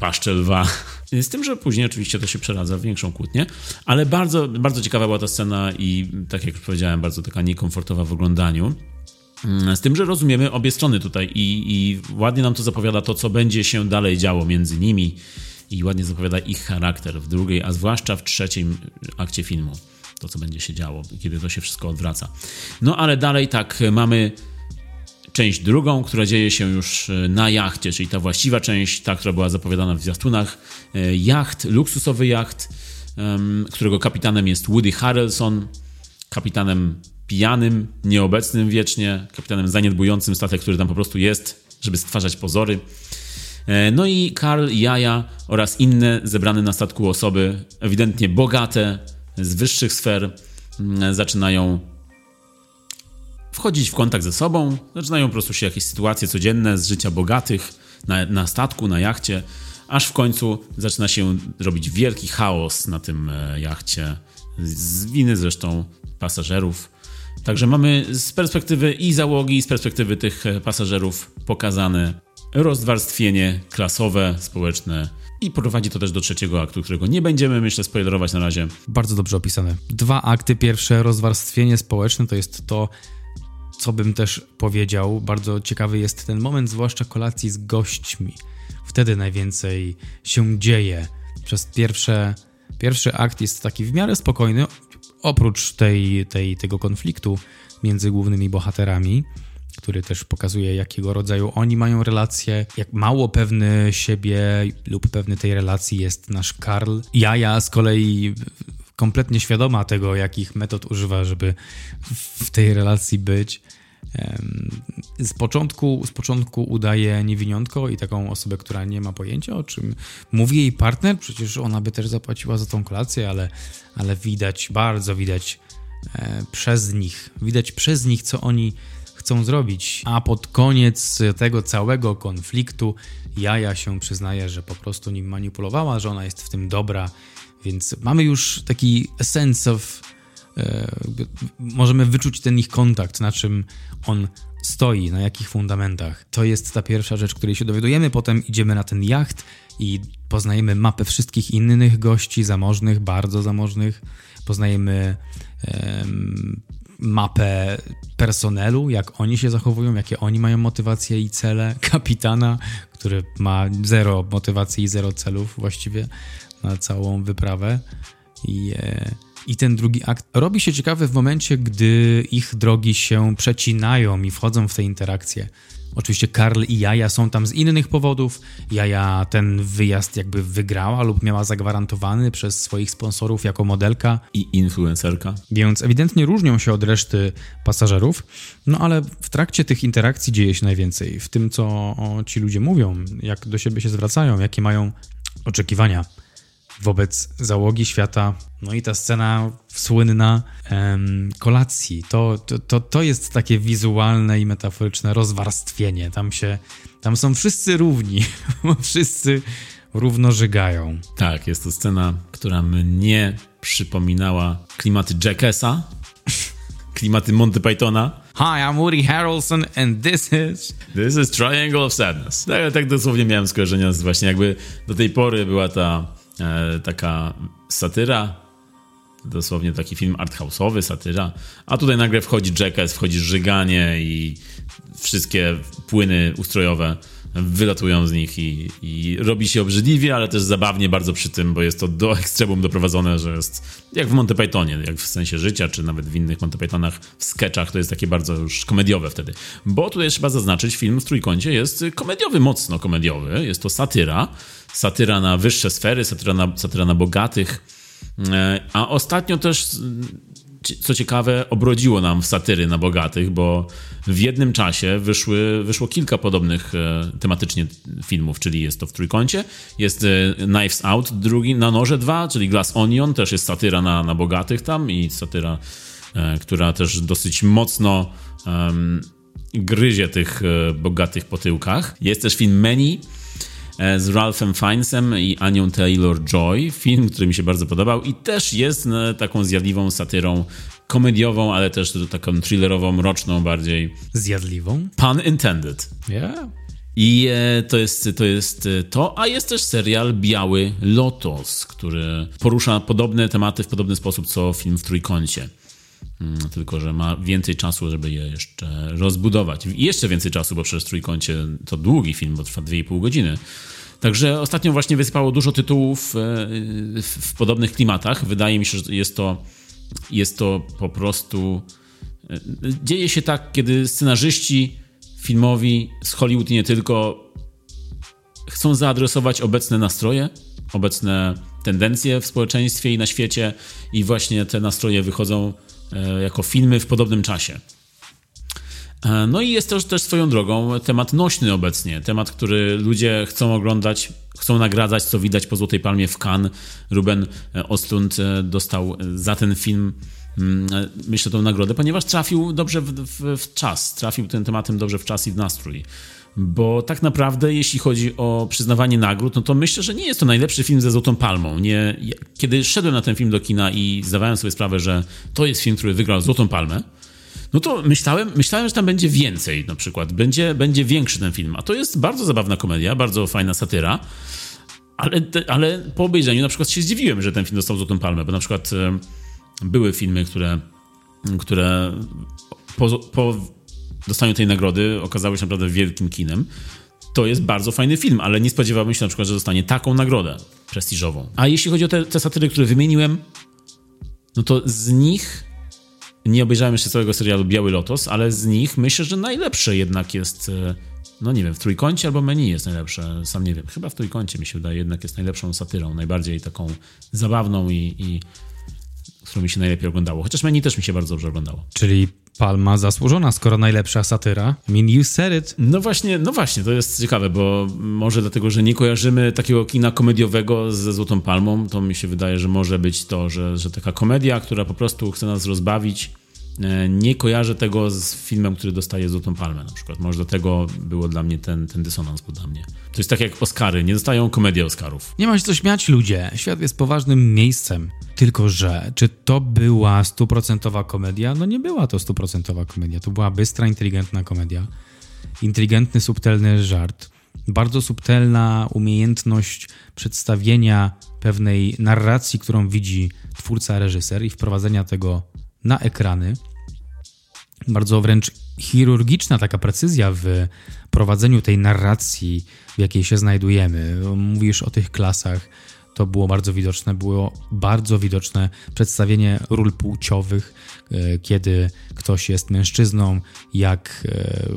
paszczę lwa. Z tym, że później oczywiście to się przeradza w większą kłótnię, ale bardzo, bardzo ciekawa była ta scena i tak jak już powiedziałem, bardzo taka niekomfortowa w oglądaniu. Mm, z tym, że rozumiemy obie strony tutaj i, i ładnie nam to zapowiada to, co będzie się dalej działo między nimi i ładnie zapowiada ich charakter w drugiej, a zwłaszcza w trzecim akcie filmu. To, co będzie się działo, kiedy to się wszystko odwraca. No ale dalej tak, mamy część drugą, która dzieje się już e, na jachcie, czyli ta właściwa część, ta, która była zapowiadana w zwiastunach. E, jacht, luksusowy jacht, którego kapitanem jest Woody Harrelson, kapitanem pijanym, nieobecnym wiecznie, kapitanem zaniedbującym statek, który tam po prostu jest, żeby stwarzać pozory. E, no i Karl, Jaja oraz inne zebrane na statku osoby, ewidentnie bogate, z wyższych sfer, zaczynają wchodzić w kontakt ze sobą, zaczynają po prostu się jakieś sytuacje codzienne z życia bogatych na, na statku, na jachcie, aż w końcu zaczyna się robić wielki chaos na tym e, jachcie, z winy zresztą pasażerów. Także mamy z perspektywy i załogi, i z perspektywy tych e, pasażerów pokazane rozwarstwienie klasowe, społeczne i prowadzi to też do trzeciego aktu, którego nie będziemy, myślę, spoilerować na razie. Bardzo dobrze opisane. Dwa akty. Pierwsze, rozwarstwienie społeczne, to jest to, co bym też powiedział, bardzo ciekawy jest ten moment, zwłaszcza kolacji z gośćmi. Wtedy najwięcej się dzieje. Przez pierwsze, pierwszy akt jest taki w miarę spokojny, oprócz tej, tej, tego konfliktu między głównymi bohaterami, który też pokazuje, jakiego rodzaju oni mają relacje, jak mało pewny siebie lub pewny tej relacji jest nasz Karl. Jaja z kolei kompletnie świadoma tego, jakich metod używa, żeby w tej relacji być. Z początku, z początku udaje niewiniątko i taką osobę, która nie ma pojęcia, o czym mówi jej partner. Przecież ona by też zapłaciła za tą kolację, ale, ale widać, bardzo widać e, przez nich, widać przez nich, co oni chcą zrobić. A pod koniec tego całego konfliktu Jaja się przyznaje, że po prostu nim manipulowała, że ona jest w tym dobra, więc mamy już taki sense of e, możemy wyczuć ten ich kontakt, na czym on stoi, na jakich fundamentach. To jest ta pierwsza rzecz, której się dowiadujemy. Potem idziemy na ten jacht i poznajemy mapę wszystkich innych gości zamożnych, bardzo zamożnych. Poznajemy em, mapę personelu, jak oni się zachowują, jakie oni mają motywacje i cele. Kapitana, który ma zero motywacji i zero celów właściwie na całą wyprawę. I, e, I ten drugi akt robi się ciekawy w momencie, gdy ich drogi się przecinają i wchodzą w te interakcje. Oczywiście Karl i Jaja są tam z innych powodów. Jaja ten wyjazd jakby wygrała lub miała zagwarantowany przez swoich sponsorów jako modelka. I influencerka. Więc ewidentnie różnią się od reszty pasażerów. No ale w trakcie tych interakcji dzieje się najwięcej. W tym, co ci ludzie mówią, jak do siebie się zwracają, jakie mają oczekiwania wobec załogi świata. No i ta scena słynna em, kolacji. To, to, to jest takie wizualne i metaforyczne rozwarstwienie. Tam się, tam są wszyscy równi, wszyscy równo żygają. Tak, jest to scena, która mnie przypominała klimaty Jackessa, klimaty Monty Pythona. Hi, I'm Woody Harrelson and this is... This is Triangle of Sadness. Tak, tak dosłownie miałem skojarzenia z właśnie jakby do tej pory była ta taka satyra, dosłownie taki film arthouse'owy, satyra, a tutaj nagle wchodzi jackass, wchodzi żyganie i wszystkie płyny ustrojowe wylatują z nich i, i, robi się obrzydliwie, ale też zabawnie bardzo przy tym, bo jest to do ekstremum doprowadzone, że jest jak w Monty Pythonie, jak w sensie życia, czy nawet w innych Monty Pythonach, w sketchach, to jest takie bardzo już komediowe wtedy. Bo tutaj trzeba zaznaczyć, film w Trójkącie jest komediowy, mocno komediowy, jest to satyra, satyra na wyższe sfery, satyra na, satyra na bogatych, e, a ostatnio też co ciekawe, obrodziło nam w satyry na bogatych, bo w jednym czasie wyszły, wyszło kilka podobnych e, tematycznie filmów, czyli jest to w trójkącie, jest e, Knives Out, drugi na noże 2, czyli Glass Onion, też jest satyra na, na bogatych tam i satyra, która też dosyć mocno um, gryzie tych bogatych po tyłkach. Jest też film Many, z Ralphem Fiennesem i Anią Taylor-Joy. Film, który mi się bardzo podobał i też jest e, taką zjadliwą satyrą komediową, ale też taką thrillerową, mroczną bardziej. Zjadliwą? Pun intended. Yeah. I e, to jest, to jest to, a jest też serial Biały Lotos, który porusza podobne tematy w podobny sposób co film w Trójkącie. Mm, tylko, że ma więcej czasu, żeby je jeszcze rozbudować. I jeszcze więcej czasu, bo przecież Trójkącie to długi film, bo trwa 2,5 godziny. Także ostatnio właśnie wysypało dużo tytułów w podobnych klimatach. Wydaje mi się, że jest to, jest to po prostu. Dzieje się tak, kiedy scenarzyści filmowi z Hollywood nie tylko chcą zaadresować obecne nastroje, obecne tendencje w społeczeństwie i na świecie, i właśnie te nastroje wychodzą jako filmy w podobnym czasie. No i jest też, też swoją drogą temat nośny obecnie, temat, który ludzie chcą oglądać, chcą nagradzać, co widać po Złotej Palmie w Cannes. Ruben Ostlund dostał za ten film myślę tą nagrodę, ponieważ trafił dobrze w, w, w czas, trafił tym tematem dobrze w czas i w nastrój. Bo tak naprawdę, jeśli chodzi o przyznawanie nagród, no to myślę, że nie jest to najlepszy film ze Złotą Palmą. Nie, kiedy szedłem na ten film do kina i zdawałem sobie sprawę, że to jest film, który wygrał Złotą Palmę, no to myślałem, myślałem, że tam będzie więcej na przykład, będzie, będzie większy ten film. A to jest bardzo zabawna komedia, bardzo fajna satyra, ale, ale po obejrzeniu na przykład się zdziwiłem, że ten film dostał Złotą Palmę, bo na przykład e, były filmy, które, które po, po dostaniu tej nagrody okazały się naprawdę wielkim kinem. To jest bardzo fajny film, ale nie spodziewałbym się na przykład, że dostanie taką nagrodę prestiżową. A jeśli chodzi o te, te satyry, które wymieniłem, no to z nich nie obejrzałem jeszcze całego serialu Biały Lotos, ale z nich myślę, że najlepsze jednak jest, no nie wiem, w Trójkącie albo Menu jest najlepsze, sam nie wiem. Chyba w Trójkącie mi się wydaje jednak jest najlepszą satyrą, najbardziej taką zabawną i, i którą mi się najlepiej oglądało. Chociaż Menu też mi się bardzo dobrze oglądało. Czyli Palma zasłużona, skoro najlepsza satyra. I mean, you said it. No właśnie, no właśnie, to jest ciekawe, bo może dlatego, że nie kojarzymy takiego kina komediowego ze Złotą Palmą, to mi się wydaje, że może być to, że, że taka komedia, która po prostu chce nas rozbawić, nie kojarzę tego z filmem, który dostaje Złotą Palmę na przykład. Może do tego było dla mnie ten, ten dysonans był mnie. To jest tak jak Oscary, nie dostają komedii Oscarów. Nie ma się co śmiać ludzie, świat jest poważnym miejscem. Tylko, że czy to była stuprocentowa komedia? No nie była to stuprocentowa komedia, to była bystra, inteligentna komedia. Inteligentny, subtelny żart. Bardzo subtelna umiejętność przedstawienia pewnej narracji, którą widzi twórca, reżyser i wprowadzenia tego na ekrany. Bardzo wręcz chirurgiczna taka precyzja w prowadzeniu tej narracji, w jakiej się znajdujemy. Mówisz o tych klasach, to było bardzo widoczne. Było bardzo widoczne przedstawienie ról płciowych, e, kiedy ktoś jest mężczyzną, jak e,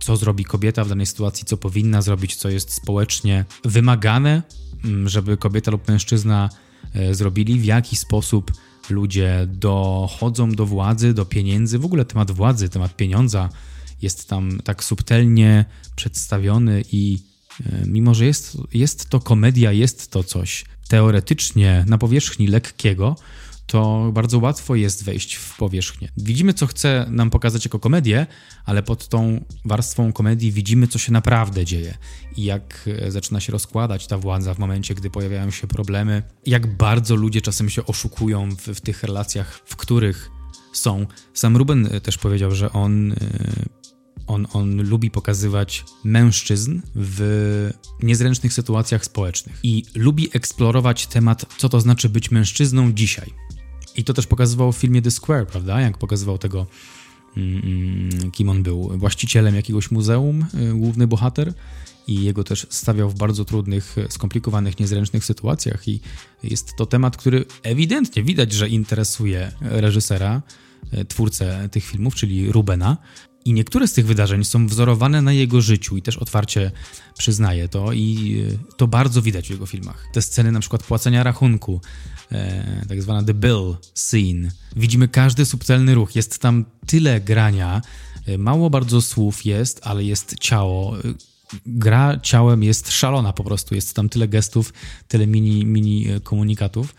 co zrobi kobieta w danej sytuacji, co powinna zrobić, co jest społecznie wymagane, mm, żeby kobieta lub mężczyzna e, zrobili, w jaki sposób ludzie dochodzą do władzy, do pieniędzy. W ogóle temat władzy, temat pieniądza jest tam tak subtelnie przedstawiony i mimo, że jest, jest to komedia, jest to coś teoretycznie na powierzchni lekkiego, to bardzo łatwo jest wejść w powierzchnię. Widzimy, co chce nam pokazać jako komedię, ale pod tą warstwą komedii widzimy, co się naprawdę dzieje i jak e, zaczyna się rozkładać ta władza w momencie, gdy pojawiają się problemy, jak bardzo ludzie czasem się oszukują w, w tych relacjach, w których są. Sam Ruben e, też powiedział, że on e, on, on lubi pokazywać mężczyzn w niezręcznych sytuacjach społecznych i lubi eksplorować temat, co to znaczy być mężczyzną dzisiaj. I to też pokazywał w filmie The Square, prawda? Jak pokazywał tego, mm, kim on był. Właścicielem jakiegoś muzeum, y, główny bohater, i jego też stawiał w bardzo trudnych, skomplikowanych, niezręcznych sytuacjach. I jest to temat, który ewidentnie widać, że interesuje reżysera, y, twórcę tych filmów, czyli Rubena. I niektóre z tych wydarzeń są wzorowane na jego życiu i też otwarcie przyznaje to i e, to bardzo widać w jego filmach. Te sceny na przykład płacenia rachunku, e, tak zwana the bill scene. Widzimy każdy subtelny ruch, jest tam tyle grania, e, mało bardzo słów jest, ale jest ciało. E, gra ciałem jest szalona po prostu, jest tam tyle gestów, tyle mini, mini komunikatów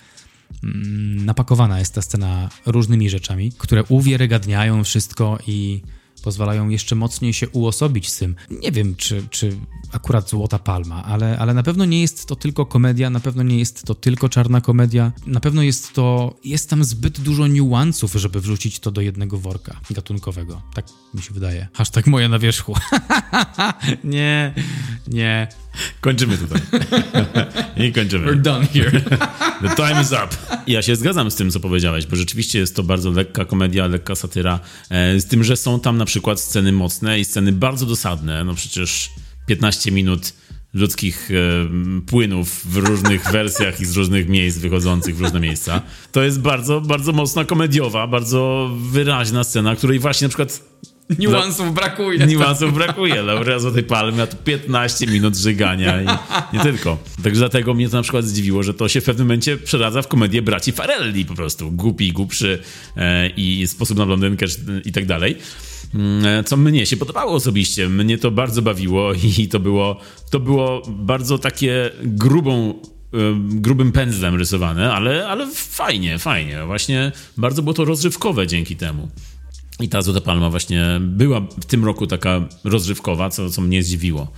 mm, napakowana jest ta scena różnymi rzeczami, które uwiarygadniają wszystko i pozwalają jeszcze mocniej się uosobić z tym. Nie wiem, czy, czy akurat Złota Palma, ale, ale na pewno nie jest to tylko komedia, na pewno nie jest to tylko czarna komedia, na pewno jest to, jest tam zbyt dużo niuansów, żeby wrzucić to do jednego worka gatunkowego. Tak mi się wydaje. Hashtag moja na wierzchu. nie, nie. Kończymy tutaj. I kończymy. We're done here. The time is up. Ja się zgadzam z tym, co powiedziałeś, bo rzeczywiście jest to bardzo lekka komedia, lekka satyra, e, z tym, że są tam na przykład sceny mocne i sceny bardzo dosadne. No przecież 15 minut ludzkich e, płynów w różnych wersjach i z różnych miejsc wychodzących w różne miejsca. To jest bardzo, bardzo mocna komediowa, bardzo wyraźna scena, której właśnie na przykład Niuansów brakuje. Niuansów brakuje. Laurea Złotej Palmy ma tu 15 minut żygania i nie tylko. Także dlatego mnie to na przykład zdziwiło, że to się w pewnym momencie przeradza w komedię braci Farelli po prostu. Głupi, głupszy e, i sposób na blondynkę i tak dalej. Mm, co mnie się podobało osobiście. Mnie to bardzo bawiło i to było, to było bardzo takie grubą e, grubym pędzlem rysowane, ale, ale fajnie, fajnie. Właśnie bardzo było to rozrywkowe dzięki temu. I ta Złota Palma właśnie była w tym roku taka rozrywkowa, co, co mnie zdziwiło.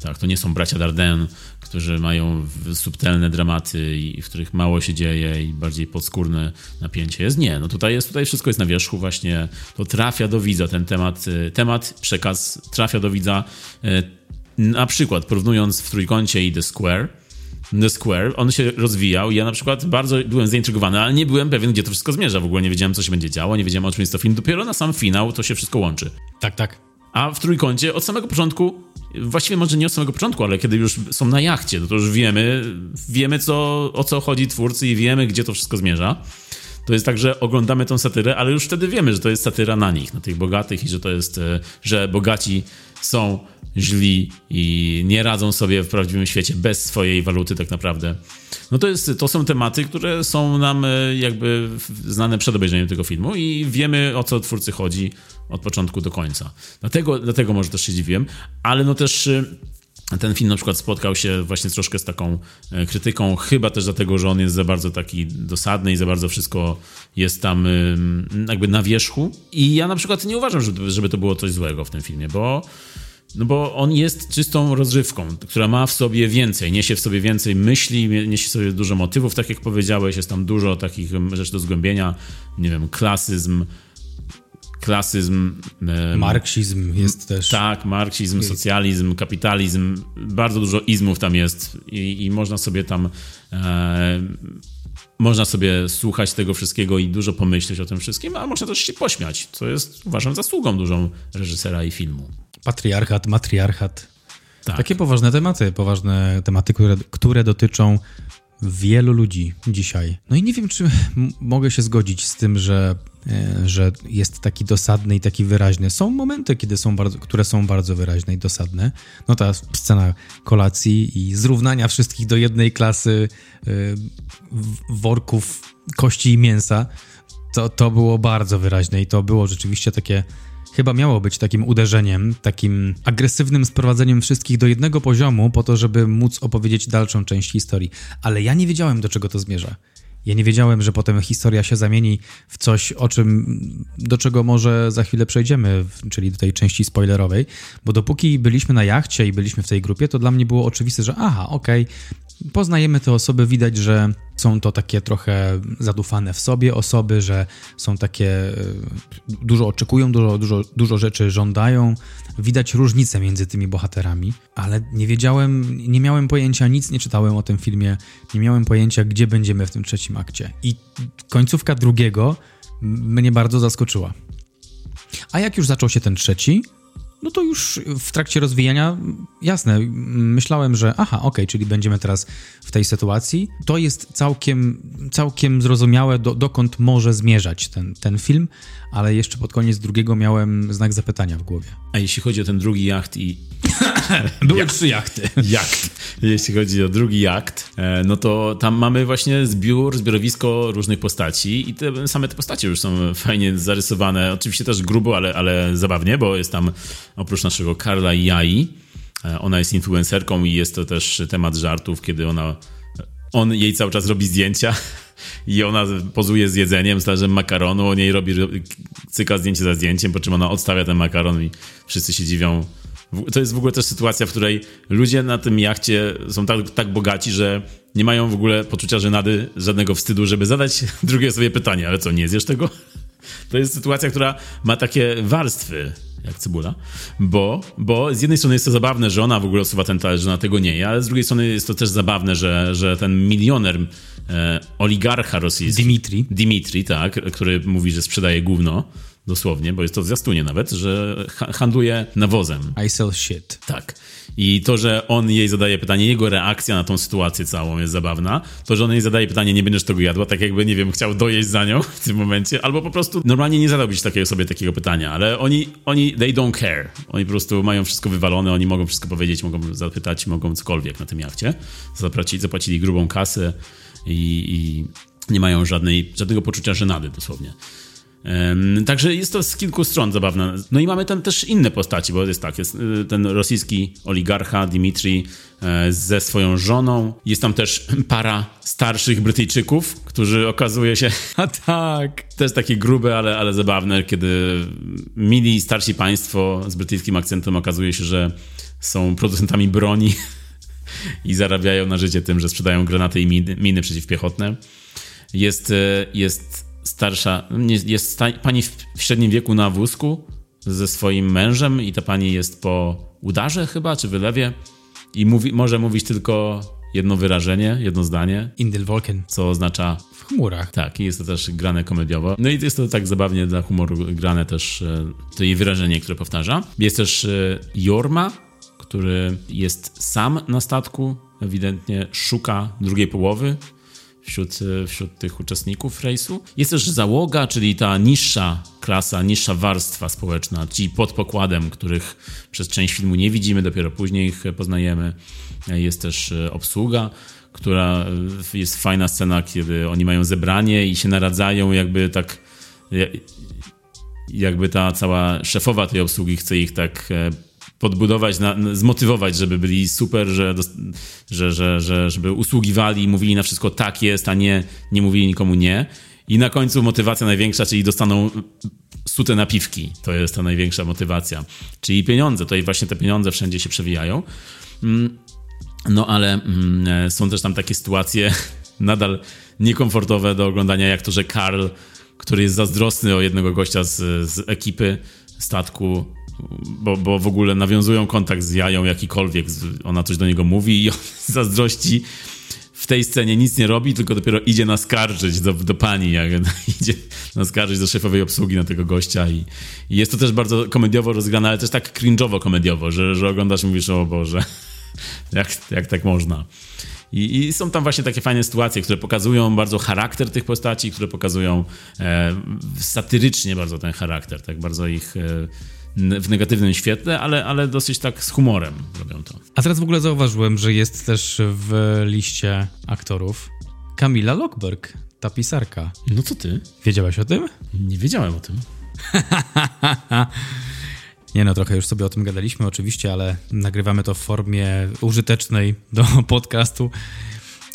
Tak, to nie są bracia Darden, którzy mają subtelne dramaty i w których mało się dzieje i bardziej podskórne napięcie jest. Nie, no tutaj jest, tutaj wszystko jest na wierzchu właśnie, to trafia do widza ten temat, y, temat, przekaz trafia do widza. Y, na przykład porównując w Trójkącie i The Square, Square, on się rozwijał. Ja na przykład bardzo byłem zaintrygowany, ale nie byłem pewien, gdzie to wszystko zmierza. W ogóle nie wiedziałem, co się będzie działo, nie wiedziałem, o czym jest to film. Dopiero na sam finał to się wszystko łączy. Tak, tak. A w trójkącie od samego początku, właściwie może nie od samego początku, ale kiedy już są na jachcie, to, to już wiemy, wiemy co, o co chodzi twórcy i wiemy, gdzie to wszystko zmierza. To jest tak, że oglądamy tą satyrę, ale już wtedy wiemy, że to jest satyra na nich, na tych bogatych i że to jest, e, że bogaci są źli i nie radzą sobie w prawdziwym świecie bez swojej waluty tak naprawdę. No to, jest, to są tematy, które są nam e, jakby znane przed obejrzeniem tego filmu i wiemy o co twórcy chodzi od początku do końca. Dlatego, dlatego może też się dziwiłem, ale no też e, ten film na przykład spotkał się właśnie troszkę z taką e, krytyką, chyba też dlatego, że on jest za bardzo taki dosadny i za bardzo wszystko jest tam jakby na wierzchu. I ja na przykład nie uważam, żeby, żeby to było coś złego w tym filmie, bo no bo on jest czystą rozrywką, która ma w sobie więcej, niesie w sobie więcej myśli, niesie w sobie dużo motywów, tak jak powiedziałeś, jest tam dużo takich rzeczy do zgłębienia, nie wiem, klasyzm, klasyzm. Marksizm jest też. Tak, marksizm, socjalizm, kapitalizm. Bardzo dużo izmów tam jest i, i można sobie tam. E, można sobie słuchać tego wszystkiego i dużo pomyśleć o tym wszystkim, a można też się pośmiać, co jest, uważam, zasługą dużą reżysera i filmu. Patriarchat, matriarchat. Tak. Takie poważne tematy, poważne tematy, które, które dotyczą wielu ludzi dzisiaj. No i nie wiem, czy mogę się zgodzić z tym, że, że jest taki dosadny i taki wyraźny. Są momenty, kiedy są bardzo, które są bardzo wyraźne i dosadne. No ta scena kolacji i zrównania wszystkich do jednej klasy e, worków kości i mięsa, to, to było bardzo wyraźne i to było rzeczywiście takie chyba miało być takim uderzeniem, takim agresywnym sprowadzeniem wszystkich do jednego poziomu, po to, żeby móc opowiedzieć dalszą część historii. Ale ja nie wiedziałem, do czego to zmierza. Ja nie wiedziałem, że potem historia się zamieni w coś, o czym, do czego może za chwilę przejdziemy, czyli do tej części spoilerowej, bo dopóki byliśmy na jachcie i byliśmy w tej grupie, to dla mnie było oczywiste, że aha, okej, okay, Poznajemy te osoby, widać, że są to takie trochę zadufane w sobie osoby, że są takie, e, dużo oczekują, dużo, dużo, dużo rzeczy żądają. Widać różnicę między tymi bohaterami, ale nie wiedziałem, nie miałem pojęcia, nic nie czytałem o tym filmie, nie miałem pojęcia, gdzie będziemy w tym trzecim akcie. I końcówka drugiego mnie bardzo zaskoczyła. A jak już zaczął się ten trzeci, no to już w trakcie rozwijania, jasne, myślałem, że aha, okej, okay, czyli będziemy teraz w tej sytuacji. To jest całkiem, całkiem zrozumiałe, do, dokąd może zmierzać ten, ten film, ale jeszcze pod koniec drugiego miałem znak zapytania w głowie. A jeśli chodzi o ten drugi jacht i... Były jacht. trzy jachty. Jacht. Jeśli chodzi o drugi jacht, e, no to tam mamy właśnie zbiór, zbiorowisko różnych postaci i te, same te postacie już są fajnie zarysowane. Oczywiście też grubo, ale, ale zabawnie, bo jest tam oprócz naszego Karla i Jai, e, ona jest influencerką i jest to też temat żartów, kiedy ona on jej cały czas robi zdjęcia i ona pozuje z jedzeniem, z makaronu, on jej robi, cyka zdjęcie za zdjęciem, po czym ona odstawia ten makaron i wszyscy się dziwią. To jest w ogóle też sytuacja, w której ludzie na tym jachcie są tak, tak bogaci, że nie mają w ogóle poczucia żenady, żadnego wstydu, żeby zadać drugie sobie pytanie, ale co, nie zjesz tego? To jest sytuacja, która ma takie warstwy jak cebula, bo, bo z jednej strony jest to zabawne, że ona w ogóle osuwa ten talerz, że ona tego nie je, ale z drugiej strony jest to też zabawne, że, że ten milioner, e, oligarcha rosyjski... Dimitri. Dimitri, tak, który mówi, że sprzedaje gówno, dosłownie, bo jest to w zwiastunie nawet, że handluje nawozem. I sell shit. Tak. I to, że on jej zadaje pytanie, jego reakcja na tą sytuację całą jest zabawna. To, że on jej zadaje pytanie, nie będziesz tego jadła, tak jakby, nie wiem, chciał dojeść za nią w tym momencie, albo po prostu normalnie nie zadałbyś takiej sobie takiego pytania, ale oni, oni, they don't care. Oni po prostu mają wszystko wywalone, oni mogą wszystko powiedzieć, mogą zapytać, mogą cokolwiek na tym jachcie. Zapłacili, zapłacili grubą kasę i, i nie mają żadnej, żadnego poczucia żenady dosłownie. Także jest to z kilku stron zabawne. No i mamy tam też inne postaci, bo jest tak, jest y, ten rosyjski oligarcha Dimitri e, ze swoją żoną. Jest tam też para starszych Brytyjczyków, którzy okazuje się... A tak! Też takie grube, ale, ale zabawne, kiedy mili starsi państwo z brytyjskim akcentem okazuje się, że są producentami broni i zarabiają na życie tym, że sprzedają granaty i miny, miny przeciwpiechotne. Jest, e, jest starsza, jest pani w średnim wieku na wózku ze swoim mężem i ta pani jest po udarze chyba, czy wylewie i mówi, może mówić tylko jedno wyrażenie, jedno zdanie. Indel Wolken. Co oznacza... W chmurach. Tak, i jest to też grane komediowo. No i jest to tak zabawnie dla humoru grane też e, to jej wyrażenie, które powtarza. Jest też e, Jorma, który jest sam na statku, ewidentnie szuka drugiej połowy, wśród, e, wśród tych uczestników rejsu. Jest też załoga, czyli ta niższa klasa, niższa warstwa społeczna, ci pod pokładem, których przez część filmu nie widzimy, dopiero później ich poznajemy. Jest też e, obsługa, która e, jest fajna scena, kiedy oni mają zebranie i się naradzają, jakby tak. Jakby ta cała szefowa tej obsługi chce ich tak podbudować, na, zmotywować, żeby byli super, że, że, że, że, żeby usługiwali i mówili na wszystko tak jest, a nie, nie mówili nikomu nie. I na końcu motywacja największa, czyli dostaną sute napiwki. To jest ta największa motywacja. Czyli pieniądze. Tutaj właśnie te pieniądze wszędzie się przewijają. Mm, no ale mm, są też tam takie sytuacje nadal niekomfortowe do oglądania, jak to, że Karl, który jest zazdrosny o jednego gościa z, z ekipy statku, bo, bo w ogóle nawiązują kontakt z jają jakikolwiek, ona coś do niego mówi i on zazdrości w tej scenie nic nie robi, tylko dopiero idzie naskarżyć do, do pani, jak idzie naskarżyć do szefowej obsługi na tego gościa i, i jest to też bardzo komediowo rozgrane, ale też tak cringe'owo komediowo, że, że oglądasz i mówisz, o Boże, jak, jak tak można. I, I, są tam właśnie takie fajne sytuacje, które pokazują bardzo charakter tych postaci, które pokazują e, satyrycznie bardzo ten charakter, tak bardzo ich e, w negatywnym świetle, ale, ale dosyć tak z humorem robią to. A teraz w ogóle zauważyłem, że jest też w liście aktorów Kamila Lockberg, ta pisarka. No co ty? Wiedziałeś o tym? Nie wiedziałem o tym. Nie no, trochę już sobie o tym gadaliśmy oczywiście, ale nagrywamy to w formie użytecznej do podcastu.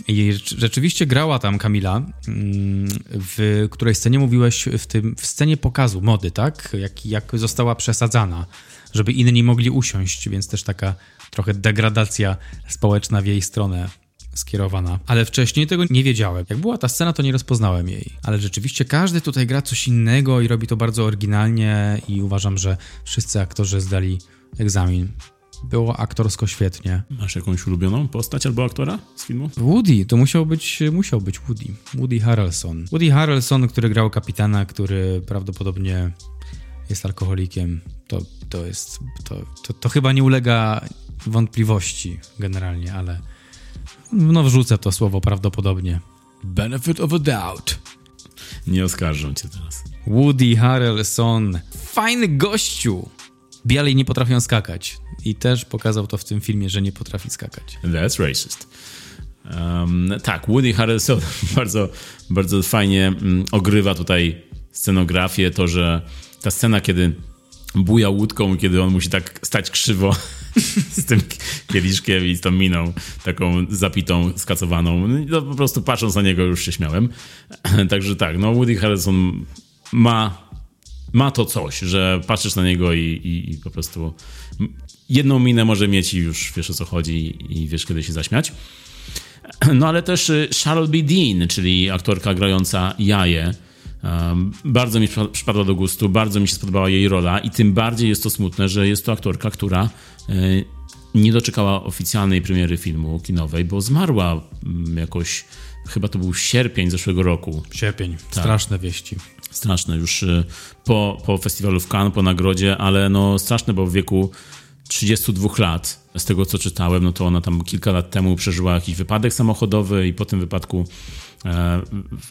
I rzeczywiście grała tam Kamila. Mm, w której scenie mówiłeś w tym w scenie pokazu mody, tak? Jak, jak została przesadzana, żeby inni mogli usiąść, więc też taka trochę degradacja społeczna w jej stronę skierowana. Ale wcześniej tego nie wiedziałem. Jak była ta scena, to nie rozpoznałem jej. Ale rzeczywiście każdy tutaj gra coś innego i robi to bardzo oryginalnie i uważam, że wszyscy aktorzy zdali egzamin. Było aktorsko świetnie. Masz jakąś ulubioną postać albo aktora z filmu? Woody, to musiał być, musiał być Woody. Woody Harrelson. Woody Harrelson, który grał kapitana, który prawdopodobnie jest alkoholikiem. To, to jest, to, to, to chyba nie ulega wątpliwości generalnie, ale no wrzucę to słowo prawdopodobnie. Benefit of a doubt. Nie oskarżą cię teraz. Woody Harrelson. Fajny gościu. Biali nie potrafią skakać. I też pokazał to w tym filmie, że nie potrafi skakać. That's racist. Um, tak, Woody Harrelson bardzo, bardzo fajnie um, ogrywa tutaj scenografię, to, że ta scena, kiedy buja łódką, kiedy on musi tak stać krzywo z tym kieliszkiem i z tą miną taką zapitą, skacowaną. No, po prostu patrząc na niego już się śmiałem. Także tak, no Woody Harrelson ma, ma to coś, że patrzysz na niego i, i, i po prostu jedną minę może mieć i już wiesz o co chodzi i wiesz kiedy się zaśmiać. No ale też y, Charlotte B. Dean, czyli aktorka grająca Jaję, bardzo mi przypadła do gustu, bardzo mi się spodobała jej rola i tym bardziej jest to smutne, że jest to aktorka, która e, nie doczekała oficjalnej premiery filmu kinowej, bo zmarła mm, jakoś, chyba to był sierpień zeszłego roku. Sierpień, tak. straszne wieści. Straszne, już e, po, po festiwalu w Cannes, po nagrodzie, ale no straszne, bo w wieku 32 lat, z tego co czytałem, no to ona tam kilka lat temu przeżyła jakiś wypadek samochodowy i po tym wypadku E,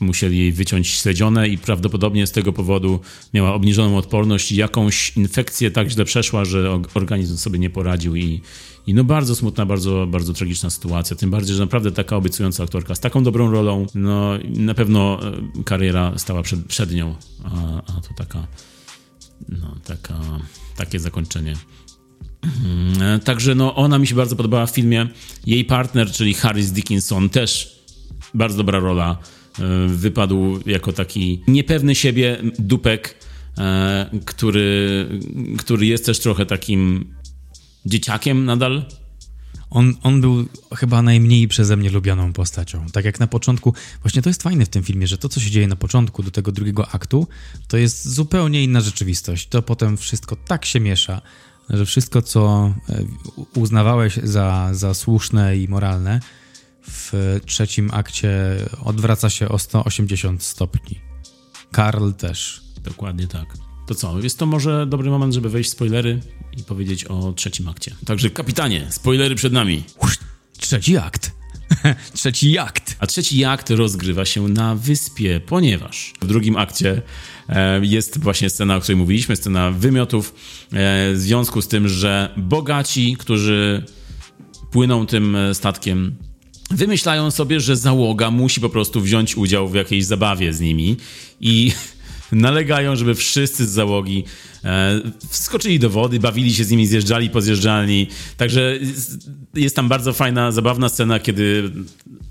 musieli jej wyciąć śledzione i prawdopodobnie z tego powodu miała obniżoną odporność i jakąś infekcję tak źle przeszła, że organizm sobie nie poradził i, i no bardzo smutna, bardzo, bardzo tragiczna sytuacja. Tym bardziej, że naprawdę taka obiecująca aktorka z taką dobrą rolą, no na pewno e, kariera stała przed, przed nią, a, a to taka, no taka, takie zakończenie. Mm, także no, ona mi się bardzo podobała w filmie. Jej partner, czyli Harris Dickinson, też bardzo dobra rola. E, wypadł jako taki niepewny siebie dupek, e, który, który jest też trochę takim dzieciakiem nadal. On, on był chyba najmniej przeze mnie lubianą postacią. Tak jak na początku, właśnie to jest fajne w tym filmie, że to, co się dzieje na początku do tego drugiego aktu, to jest zupełnie inna rzeczywistość. To potem wszystko tak się miesza, że wszystko, co e, uznawałeś za, za słuszne i moralne, w trzecim akcie odwraca się o 180 stopni. Karl też. Dokładnie tak. To co, jest to może dobry moment, żeby wejść w spoilery i powiedzieć o trzecim akcie. Także kapitanie, spoilery przed nami. Trzeci akt. trzeci akt. A trzeci akt rozgrywa się na wyspie, ponieważ w drugim akcie e, jest właśnie scena, o której mówiliśmy, scena wymiotów, e, w związku z tym, że bogaci, którzy płyną tym e, statkiem, wymyślają sobie, że załoga musi po prostu wziąć udział w jakiejś zabawie z nimi i nalegają, żeby wszyscy z załogi e, wskoczyli do wody, bawili się z nimi, zjeżdżali po zjeżdżalni. Także jest tam bardzo fajna, zabawna scena, kiedy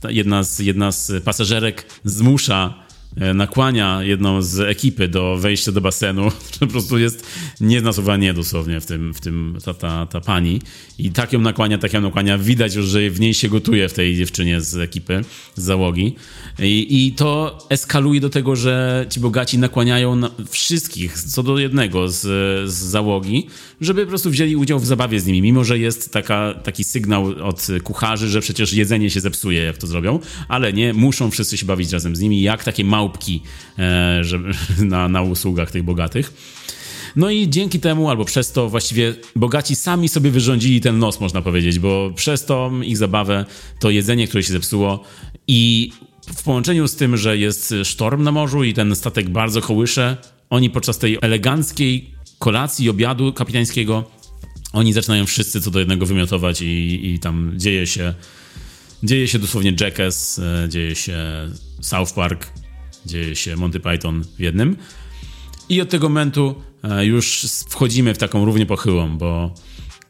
jedna z, jedna z pasażerek zmusza nakłania jedną z ekipy do wejścia do basenu, po prostu jest nie na słowa nie dosłownie w tym, w tym ta, ta, ta pani. I tak ją nakłania, tak ją nakłania. Widać już, że w niej się gotuje w tej dziewczynie z ekipy, z załogi. I, i to eskaluje do tego, że ci bogaci nakłaniają wszystkich, co do jednego z, z załogi, żeby po prostu wzięli udział w zabawie z nimi, mimo że jest taka, taki sygnał od kucharzy, że przecież jedzenie się zepsuje, jak to zrobią, ale nie, muszą wszyscy się bawić razem z nimi, jak takie małpki e, na, na usługach tych bogatych. No i dzięki temu, albo przez to właściwie bogaci sami sobie wyrządzili ten nos, można powiedzieć, bo przez to ich zabawę, to jedzenie, które się zepsuło i w połączeniu z tym, że jest sztorm na morzu i ten statek bardzo kołysze, oni podczas tej eleganckiej kolacji, obiadu kapitańskiego, oni zaczynają wszyscy co do jednego wymiotować i, i tam dzieje się dzieje się dosłownie Jackass, e, dzieje się South Park, dzieje się Monty Python w jednym. I od tego momentu e, już wchodzimy w taką równie pochyłą, bo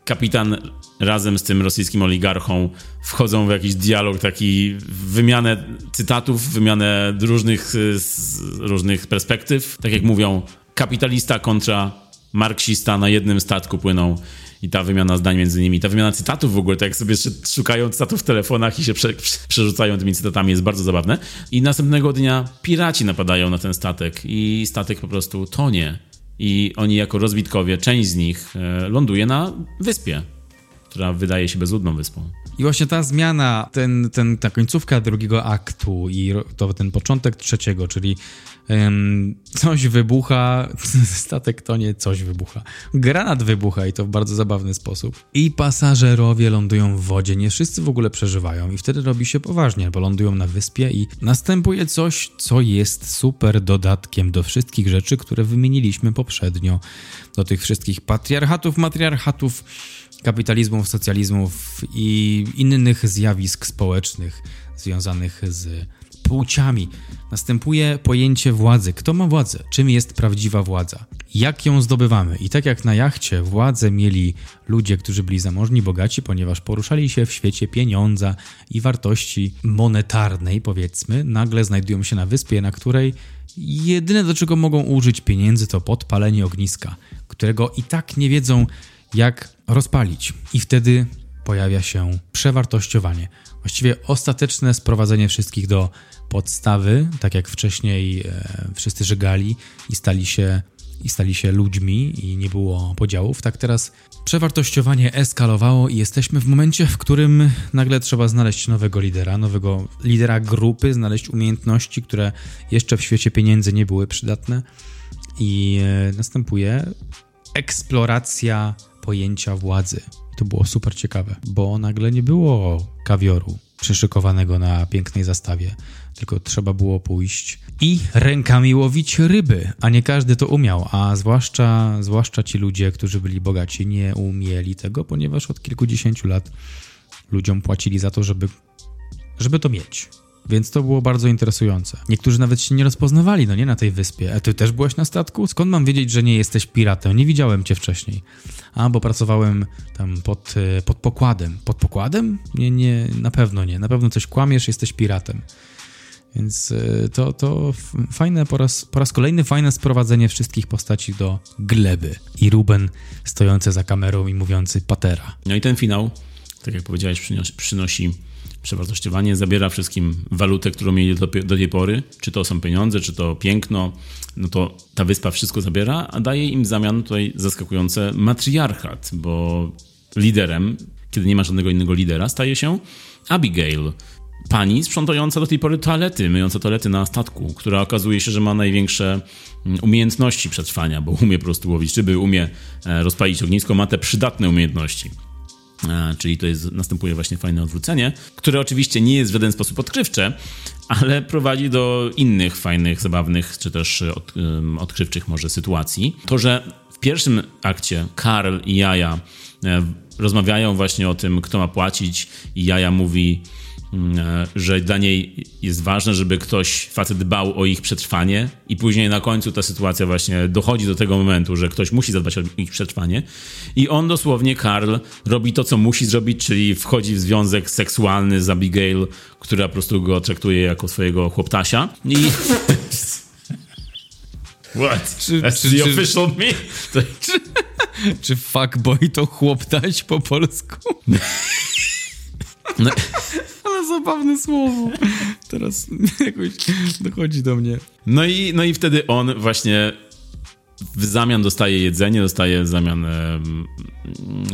kapitan razem z tym rosyjskim oligarchą wchodzą w jakiś dialog, taki wymianę cytatów, wymianę różnych, różnych perspektyw. Tak jak mówią, kapitalista kontra marksista na jednym statku płyną i ta wymiana zdań między nimi, ta wymiana cytatów w ogóle, tak jak sobie szukają cytatów w telefonach i się prze, przerzucają tymi cytatami, jest bardzo zabawne. I następnego dnia piraci napadają na ten statek i statek po prostu tonie. I oni jako rozbitkowie, część z nich e, ląduje na wyspie, która wydaje się bezludną wyspą. I właśnie ta zmiana, ten, ten, ta końcówka drugiego aktu i to ten początek trzeciego, czyli um, coś wybucha, statek tonie, coś wybucha. Granat wybucha i to w bardzo zabawny sposób. I pasażerowie lądują w wodzie, nie wszyscy w ogóle przeżywają i wtedy robi się poważnie, bo lądują na wyspie i następuje coś, co jest super dodatkiem do wszystkich rzeczy, które wymieniliśmy poprzednio. Do tych wszystkich patriarchatów, matriarchatów, kapitalizmów, socjalizmów i innych zjawisk społecznych związanych z płciami. Następuje pojęcie władzy. Kto ma władzę? Czym jest prawdziwa władza? Jak ją zdobywamy? I tak jak na jachcie władzę mieli ludzie, którzy byli zamożni, bogaci, ponieważ poruszali się w świecie pieniądza i wartości monetarnej, powiedzmy, nagle znajdują się na wyspie, na której jedyne do czego mogą użyć pieniędzy to podpalenie ogniska, którego i tak nie wiedzą, jak rozpalić. I wtedy pojawia się przewartościowanie. Właściwie ostateczne sprowadzenie wszystkich do podstawy, tak jak wcześniej e, wszyscy żegali i stali się i stali się ludźmi i nie było podziałów, tak teraz przewartościowanie eskalowało i jesteśmy w momencie, w którym nagle trzeba znaleźć nowego lidera, nowego lidera grupy, znaleźć umiejętności, które jeszcze w świecie pieniędzy nie były przydatne i e, następuje eksploracja pojęcia władzy. To było super ciekawe, bo nagle nie było kawioru przyszykowanego na pięknej zastawie, tylko trzeba było pójść i rękami łowić ryby, a nie każdy to umiał, a zwłaszcza, zwłaszcza ci ludzie, którzy byli bogaci, nie umieli tego, ponieważ od kilkudziesięciu lat ludziom płacili za to, żeby, żeby to mieć. Więc to było bardzo interesujące. Niektórzy nawet się nie rozpoznawali, no nie, na tej wyspie. A ty też byłeś na statku? Skąd mam wiedzieć, że nie jesteś piratem? Nie widziałem cię wcześniej. A, bo pracowałem tam pod, e, pod pokładem. Pod pokładem? Nie, nie, na pewno nie. Na pewno coś kłamiesz, jesteś piratem. Więc e, to, to fajne, po raz, po raz kolejny fajne sprowadzenie wszystkich postaci do gleby. I Ruben stojący za kamerą i mówiący patera. No i ten finał, tak jak powiedziałeś, przynosi, przynosi przewartościowanie, zabiera wszystkim walutę, którą mieli do, do, tej pory, czy to są pieniądze, czy to piękno, no to ta wyspa wszystko zabiera, a daje im w zamian tutaj zaskakujące matriarchat, bo liderem, kiedy nie ma żadnego innego lidera, staje się Abigail, pani sprzątająca do tej pory toalety, myjąca toalety na statku, która okazuje się, że ma największe mm, umiejętności przetrwania, bo umie po prostu łowić ryby, umie e, rozpalić ognisko, ma te przydatne umiejętności. Czyli to jest, następuje właśnie fajne odwrócenie, które oczywiście nie jest w żaden sposób odkrywcze, ale prowadzi do innych fajnych, zabawnych, czy też od, odkrywczych może sytuacji. To, że w pierwszym akcie Karl i Jaja e, rozmawiają właśnie o tym, kto ma płacić i Jaja mówi e, że dla niej jest ważne, żeby ktoś, facet dbał o ich przetrwanie i później na końcu ta sytuacja właśnie dochodzi do tego momentu, że ktoś musi zadbać o ich przetrwanie i on dosłownie, Karl, robi to, co musi zrobić, czyli wchodzi w związek seksualny z Abigail, która po prostu go traktuje jako swojego chłoptasia i... What? Czy- That's czy- the czy- official me? To... Czy fuckboy to chłoptać po polsku? No, zabawne słowo. Teraz jakoś dochodzi do mnie. No i, no i wtedy on właśnie w zamian dostaje jedzenie, dostaje w zamian e,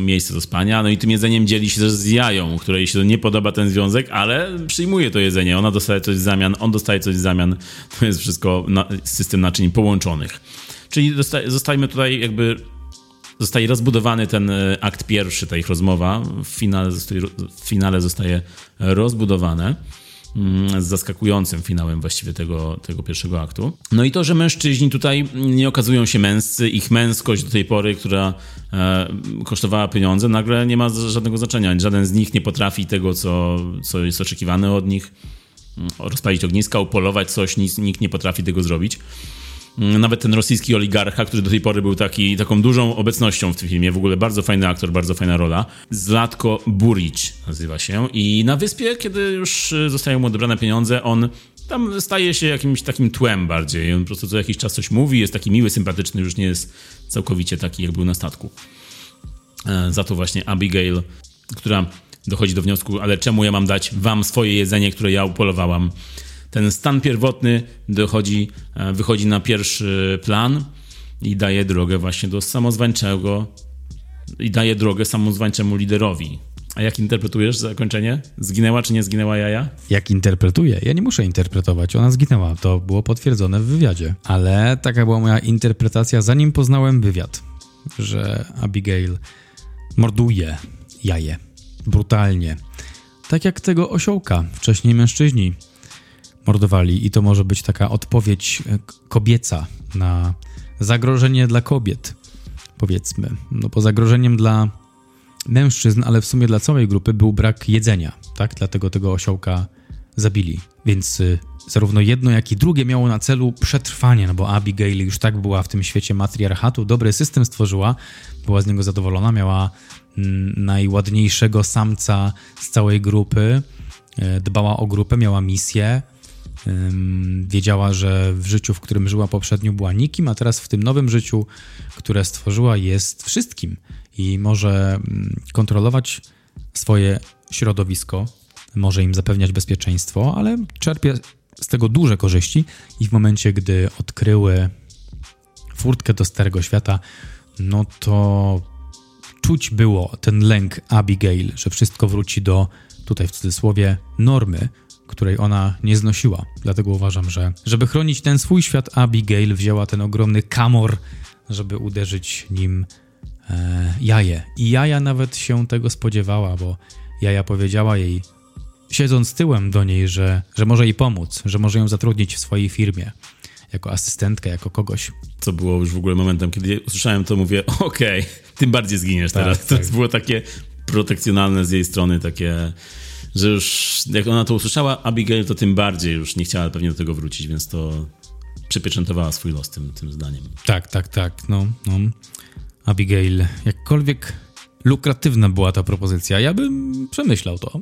miejsce do spania, no i tym jedzeniem dzieli się też z jają, której się nie podoba ten związek, ale przyjmuje to jedzenie, ona dostaje coś w zamian, on dostaje coś w zamian, to jest wszystko na, system naczyń połączonych. Czyli dosta, zostajemy tutaj jakby zostaje rozbudowany ten e, akt pierwszy, ta ich rozmowa, w finale zostaje, w finale zostaje rozbudowane mm, z zaskakującym finałem właściwie tego, tego pierwszego aktu. No i to, że mężczyźni tutaj nie okazują się męscy, ich męskość do tej pory, która e, kosztowała pieniądze, nagle nie ma żadnego znaczenia. Żaden z nich nie potrafi tego, co, co jest oczekiwane od nich. Mm, Rozpalić ogniska, upolować coś, nikt nie potrafi tego zrobić. Mm, Nawet ten rosyjski oligarcha, który do tej pory był taki, taką dużą obecnością w tym filmie, w ogóle bardzo fajny aktor, bardzo fajna rola. Zlatko Buric nazywa się. I na wyspie, kiedy już y, zostają mu odebrane pieniądze, on tam staje się jakimś takim tłem bardziej. On po prostu co jakiś czas coś mówi, jest taki miły, sympatyczny, już nie jest całkowicie taki, jak był na statku. E, Za to właśnie Abigail, która dochodzi do wniosku, ale czemu ja mam dać wam swoje jedzenie, które ja upolowałam? Ten stan pierwotny dochodzi, e, wychodzi na pierwszy plan i daje drogę właśnie do samozwańczego i daje drogę samozwańczemu liderowi. A jak interpretujesz zakończenie? Zginęła czy nie zginęła jaja? Jak interpretuję? Ja nie muszę interpretować, ona zginęła. To było potwierdzone w wywiadzie. Ale taka była moja interpretacja, zanim poznałem wywiad, że Abigail morduje jaje. Brutalnie. Tak jak tego osiołka wcześniej mężczyźni mordowali. I to może być taka odpowiedź e, kobieca na zagrożenie dla kobiet, powiedzmy. No bo zagrożeniem dla mężczyzn, ale w sumie dla całej grupy był brak jedzenia, tak? Dlatego tego osiołka zabili. Więc y, zarówno jedno, jak i drugie miało na celu przetrwanie, no bo Abigail już tak była w tym świecie matriarchatu, dobry system stworzyła, była z niego zadowolona, miała mm, najładniejszego samca z całej grupy, y, dbała o grupę, miała misję, wiedziała, że w życiu, w którym żyła poprzednio, była nikim, a teraz w tym nowym życiu, które stworzyła, jest wszystkim i może mm, kontrolować swoje środowisko, może im zapewniać bezpieczeństwo, ale czerpie z tego duże korzyści i w momencie, gdy odkryły furtkę do Starego Świata, no to czuć było ten lęk Abigail, że wszystko wróci do, tutaj w cudzysłowie, normy, której ona nie znosiła. Dlatego uważam, że żeby chronić ten swój świat, Abigail wzięła ten ogromny kamor, żeby uderzyć nim e, jaje. I jaja nawet się tego spodziewała, bo jaja powiedziała jej, siedząc tyłem do niej, że, że może jej pomóc, że może ją zatrudnić w swojej firmie jako asystentkę, jako kogoś. Co było już w ogóle momentem, kiedy usłyszałem to, mówię, okej, tym bardziej zginiesz Tak, teraz. tak. To było takie protekcjonalne z jej strony, takie, że już jak ona to usłyszała, Abigail, to tym bardziej już nie chciała pewnie do tego wrócić, więc to przypieczętowała swój los tym, tym zdaniem. Tak, tak, tak. No, no. Abigail, jakkolwiek lukratywna była ta propozycja, ja bym przemyślał to.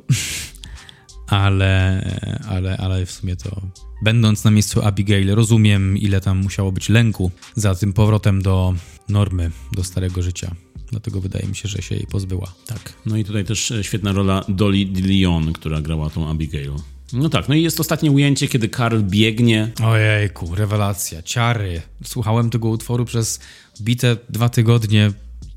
Ale, ale, ale w sumie to, będąc na miejscu Abigail, rozumiem, ile tam musiało być lęku za tym powrotem do normy, do starego życia. Dlatego wydaje mi się, że się jej pozbyła. Tak. No i tutaj też e, świetna rola Dolly Leon, która grała tą Abigail. No tak, no i jest ostatnie ujęcie, kiedy Karl biegnie. Ojejku, rewelacja, ciary. Słuchałem tego utworu przez bite dwa tygodnie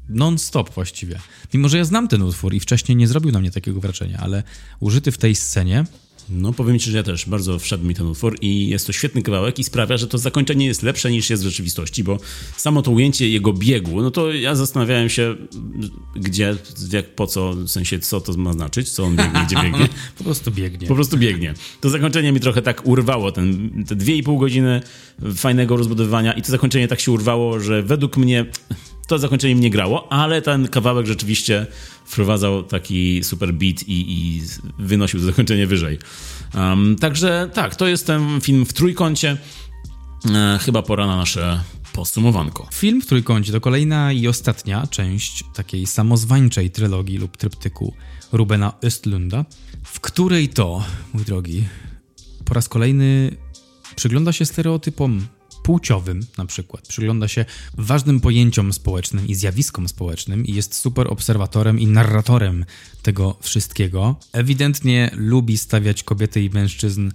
non-stop właściwie. Mimo, że ja znam ten utwór i wcześniej nie zrobił na mnie takiego wrażenia, ale użyty w tej scenie No powiem ci, że ja też bardzo wszedł mi ten utwór i jest to świetny kawałek i sprawia, że to zakończenie jest lepsze niż jest w rzeczywistości, bo samo to ujęcie jego biegu, no to ja zastanawiałem się, gdzie, jak, po co, w sensie co to ma znaczyć, co on biegnie, gdzie biegnie. po prostu biegnie. Po prostu biegnie. To zakończenie mi trochę tak urwało, ten, te dwie i pół godziny fajnego rozbudowywania i to zakończenie tak się urwało, że według mnie to zakończenie mnie grało, ale ten kawałek rzeczywiście wprowadzał taki super beat i, i wynosił to zakończenie wyżej. Um, także tak, to jest ten film w trójkącie. E, chyba pora na nasze podsumowanko. Film w trójkącie to kolejna i ostatnia część takiej samozwańczej trylogii lub tryptyku Rubena Östlunda, w której to, mój drogi, po raz kolejny przygląda się stereotypom płciowym na przykład, przygląda się ważnym pojęciom społecznym i zjawiskom społecznym i jest super obserwatorem i narratorem tego wszystkiego. Ewidentnie lubi stawiać kobiety i mężczyzn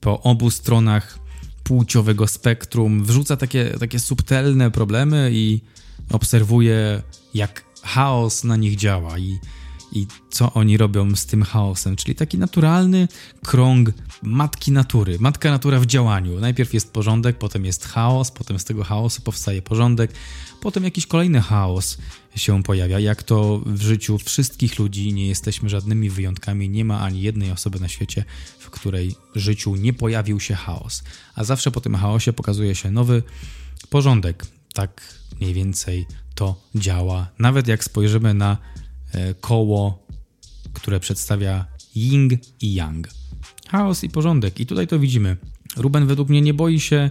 po obu stronach płciowego spektrum, wrzuca takie, takie subtelne problemy i obserwuje, jak chaos na nich działa i i co oni robią z tym chaosem, czyli taki naturalny krąg matki natury. Matka natura w działaniu. Najpierw jest porządek, potem jest chaos, potem z tego chaosu powstaje porządek, potem jakiś kolejny chaos się pojawia. Jak to w życiu wszystkich ludzi, nie jesteśmy żadnymi wyjątkami, nie ma ani jednej osoby na świecie, w której życiu nie pojawił się chaos. A zawsze po tym chaosie pokazuje się nowy porządek. Tak mniej więcej to działa. Nawet jak spojrzymy na koło, które przedstawia yin i yang. Chaos i porządek. I tutaj to widzimy. Ruben według mnie nie boi się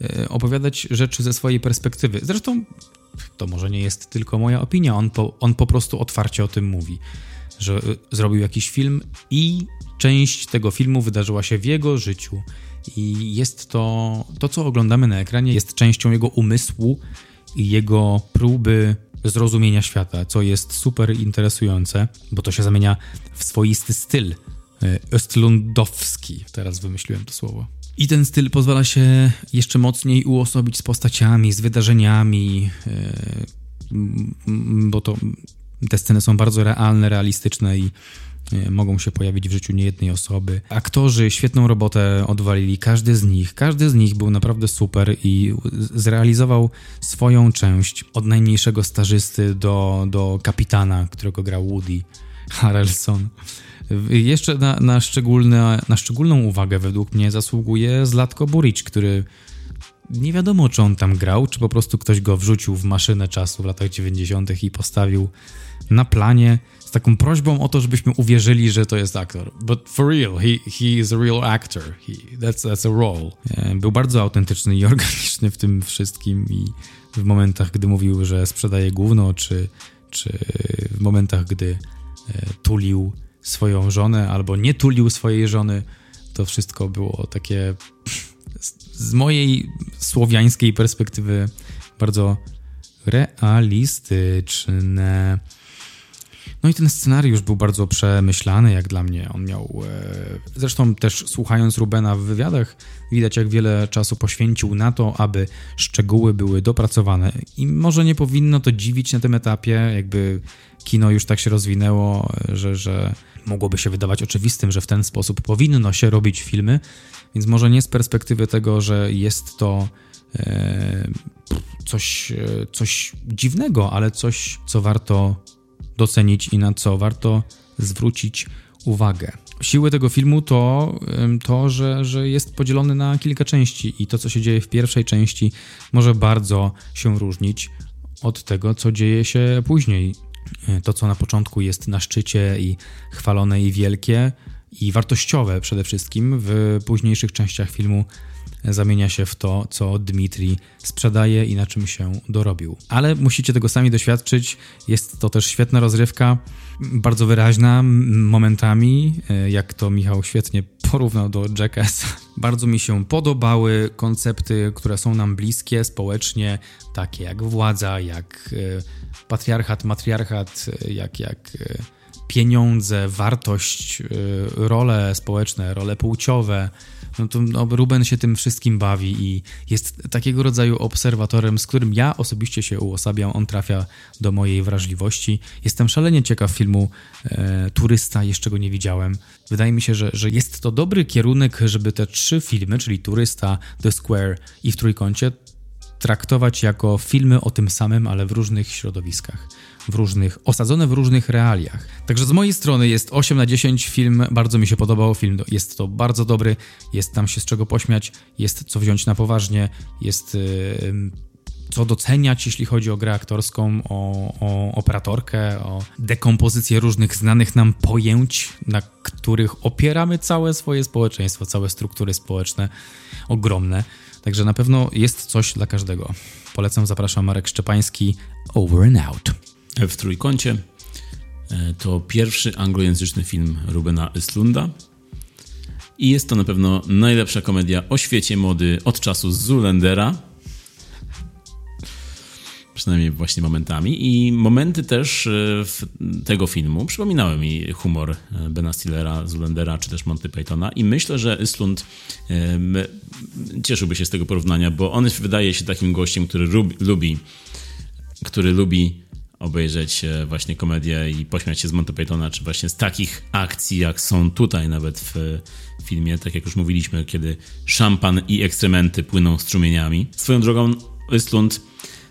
e, opowiadać rzeczy ze swojej perspektywy. Zresztą to może nie jest tylko moja opinia, on po, on po prostu otwarcie o tym mówi, że e, zrobił jakiś film i część tego filmu wydarzyła się w jego życiu. I jest to, to co oglądamy na ekranie, jest częścią jego umysłu i jego próby zrozumienia świata, co jest super interesujące, bo to się zamienia w swoisty styl e, östlundowski. Teraz wymyśliłem to słowo. I ten styl pozwala się jeszcze mocniej uosobić z postaciami, z wydarzeniami, e, bo to te sceny są bardzo realne, realistyczne i mogą się pojawić w życiu niejednej osoby. Aktorzy świetną robotę odwalili, każdy z nich. Każdy z nich był naprawdę super i zrealizował swoją część od najmniejszego stażysty do, do kapitana, którego grał Woody Harrelson. Jeszcze na, na, szczególne, na szczególną uwagę według mnie zasługuje Zlatko Buric, który nie wiadomo, czy on tam grał, czy po prostu ktoś go wrzucił w maszynę czasu w latach 90. i postawił na planie z taką prośbą o to, żebyśmy uwierzyli, że to jest aktor. But for real, he, he is a real actor. He, that's, that's a role. E, był bardzo autentyczny i organiczny w tym wszystkim i w momentach, gdy mówił, że sprzedaje gówno, czy, czy w momentach, gdy e, tulił swoją żonę albo nie tulił swojej żony, to wszystko było takie z mojej słowiańskiej perspektywy bardzo realistyczne. No i ten scenariusz był bardzo przemyślany, jak dla mnie. On miał. E, zresztą też słuchając Rubena w wywiadach, widać, jak wiele czasu poświęcił na to, aby szczegóły były dopracowane. I może nie powinno to dziwić na tym etapie, jakby kino już tak się rozwinęło, że, że mogłoby się wydawać oczywistym, że w ten sposób powinno się robić filmy. Więc może nie z perspektywy tego, że jest to. E, coś, e, coś dziwnego, ale coś, co warto docenić i na co warto zwrócić uwagę. Siły tego filmu to to, że, że jest podzielony na kilka części i to, co się dzieje w pierwszej części, może bardzo się różnić od tego, co dzieje się później. E, to, co na początku jest na szczycie i chwalone i wielkie i wartościowe przede wszystkim, w późniejszych częściach filmu zamienia się w to, co Dmitri sprzedaje i na czym się dorobił. Ale musicie tego sami doświadczyć. Jest to też świetna rozrywka, bardzo wyraźna momentami, e, jak to Michał świetnie porównał do Jackass. Bardzo mi się podobały koncepty, które są nam bliskie społecznie, takie jak władza, jak e, patriarchat, matriarchat, e, jak, jak pieniądze, wartość, role społeczne, role płciowe no to no, Ruben się tym wszystkim bawi i jest takiego rodzaju obserwatorem, z którym ja osobiście się uosabiam. On trafia do mojej wrażliwości. Jestem szalenie ciekaw filmu e, Turysta, jeszcze go nie widziałem. Wydaje mi się, że, że jest to dobry kierunek, żeby te trzy filmy, czyli Turysta, The Square i w Trójkącie, traktować jako filmy o tym samym, ale w różnych środowiskach w różnych, osadzone w różnych realiach. Także z mojej strony jest 8 na 10 film, bardzo mi się podobał film, jest to bardzo dobry, jest tam się z czego pośmiać, jest co wziąć na poważnie, jest yy, co doceniać, jeśli chodzi o grę aktorską, o, o operatorkę, o dekompozycję różnych znanych nam pojęć, na których opieramy całe swoje społeczeństwo, całe struktury społeczne ogromne. Także na pewno jest coś dla każdego. Polecam, zapraszam Marek Szczepański. Over and out. W trójkącie e, to pierwszy anglojęzyczny film Rubena Östlunda. I jest to na pewno najlepsza komedia o świecie mody od czasu Zulendera. Przynajmniej właśnie momentami. I momenty też e, tego filmu przypominały mi humor e, Bena Stillera, Zulendera czy też Monty Pythona. I myślę, że Östlund cieszyłby się z tego porównania, bo on wydaje się takim gościem, który lubi, który lubi obejrzeć e, właśnie komedię i pośmiać się z Monty Pythona, czy właśnie z takich akcji, jak są tutaj nawet w filmie, tak jak już mówiliśmy, kiedy szampan i ekstrementy płyną strumieniami. Swoją drogą Östlund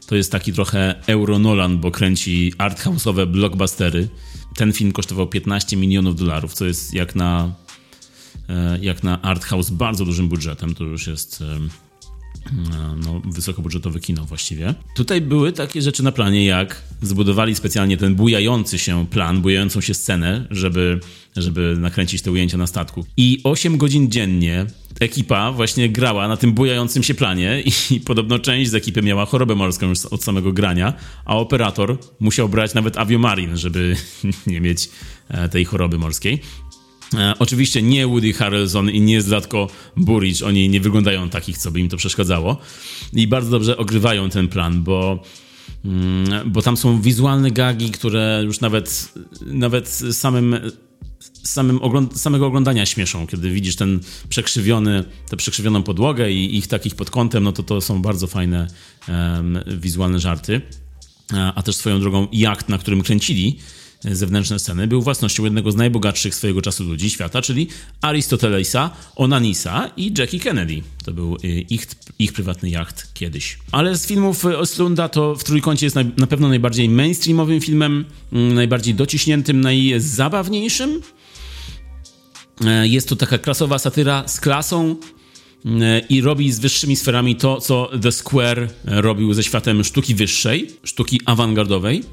to jest taki trochę Euronolan, bo kręci arthouse'owe blockbustery. Ten film kosztował 15 milionów dolarów, co jest jak na e, jak na arthouse bardzo dużym budżetem, to już jest no, wysokobudżetowe kino właściwie. Tutaj były takie rzeczy na planie, jak zbudowali specjalnie ten bujający się plan, bujającą się scenę, żeby, żeby nakręcić te ujęcia na statku. I 8 godzin dziennie ekipa właśnie grała na tym bujającym się planie i podobno część z ekipy miała chorobę morską już od samego grania, a operator musiał brać nawet aviomarin, żeby nie mieć e, tej choroby morskiej. E, oczywiście nie Woody Harrelson i nie Zlatko Buric, oni nie wyglądają takich, co by im to przeszkadzało. I bardzo dobrze ogrywają ten plan, bo, mm, bo tam są wizualne gagi, które już nawet, nawet samym samym ogląd samego oglądania śmieszą, kiedy widzisz ten przekrzywiony, tę przekrzywioną podłogę i ich takich pod kątem, no to to są bardzo fajne um, wizualne żarty. A, a też swoją drogą jacht, na którym kręcili, zewnętrzne sceny, był własnością jednego z najbogatszych swojego czasu ludzi świata, czyli Aristotelesa, Onanisa i Jackie Kennedy. To był y, ich, ich prywatny jacht kiedyś. Ale z filmów Oslunda to w Trójkącie jest na pewno najbardziej mainstreamowym filmem, mm, najbardziej dociśniętym, najzabawniejszym. E, jest to taka klasowa satyra z klasą, e, i robi z wyższymi sferami to, co The Square robił ze światem sztuki wyższej, sztuki awangardowej.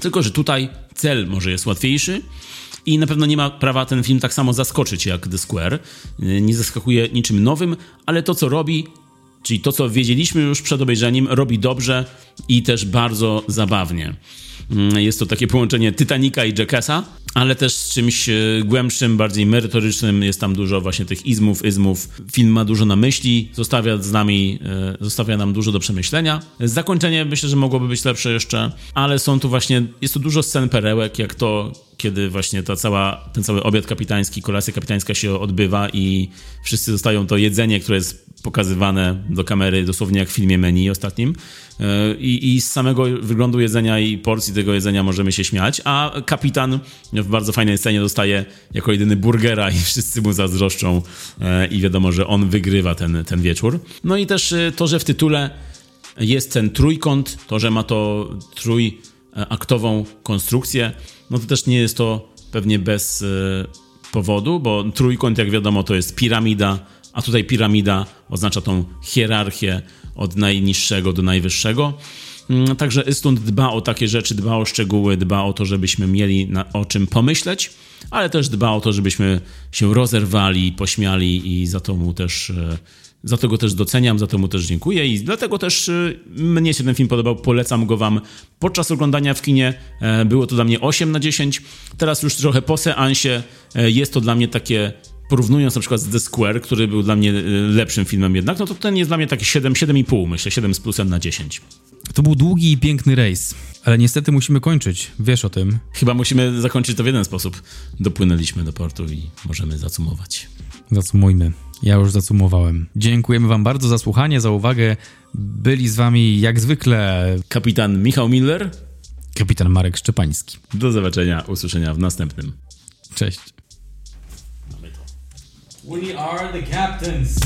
Tylko, że tutaj cel może jest łatwiejszy i na pewno nie ma prawa ten film tak samo zaskoczyć jak The Square. Nie zaskakuje niczym nowym, ale to co robi, czyli to co wiedzieliśmy już przed obejrzeniem, robi dobrze i też bardzo zabawnie. Mm, jest to takie połączenie Titanica i Jackassa, ale też z czymś e, głębszym, bardziej merytorycznym. Jest tam dużo właśnie tych izmów, izmów. Film ma dużo na myśli, zostawia z nami, e, zostawia nam dużo do przemyślenia. Zakończenie myślę, że mogłoby być lepsze jeszcze, ale są tu właśnie, jest tu dużo scen perełek, jak to, kiedy właśnie ta cała, ten cały obiad kapitański, kolacja kapitańska się odbywa i wszyscy dostają to jedzenie, które jest pokazywane do kamery dosłownie jak w filmie menu ostatnim. E, I, I, z samego wyglądu jedzenia i porcji tego jedzenia możemy się śmiać, a kapitan w bardzo fajnej scenie dostaje jako jedyny burgera i wszyscy mu zazdroszczą e, i wiadomo, że on wygrywa ten, ten wieczór. No i też e, to, że w tytule jest ten trójkąt, to, że ma to trójaktową konstrukcję, no to też nie jest to pewnie bez powodu, bo trójkąt, jak wiadomo, to jest piramida, a tutaj piramida oznacza tą hierarchię od najniższego do najwyższego. Mm, także Istund dba o takie rzeczy, dba o szczegóły, dba o to, żebyśmy mieli na, o czym pomyśleć, ale też dba o to, żebyśmy się rozerwali, pośmiali i za to mu też e, za to go też doceniam, za to mu też dziękuję i dlatego też e, mnie się ten film podobał, polecam go wam podczas oglądania w kinie. E, było to dla mnie 8 na 10. Teraz już trochę po seansie jest to dla mnie takie porównując na przykład z The Square, który był dla mnie e, lepszym filmem jednak, no to ten jest dla mnie taki 7, 7,5 myślę, 7 z plusem na 10. To był długi i piękny rejs, ale niestety musimy kończyć, wiesz o tym. Chyba musimy zakończyć to w jeden sposób. Dopłynęliśmy do portu i możemy zacumować. Zacumujmy. Ja już zacumowałem. Dziękujemy wam bardzo za słuchanie, za uwagę. Byli z wami jak zwykle kapitan Michał Miller, kapitan Marek Szczepański. Do zobaczenia, usłyszenia w następnym. Cześć. We are the captains.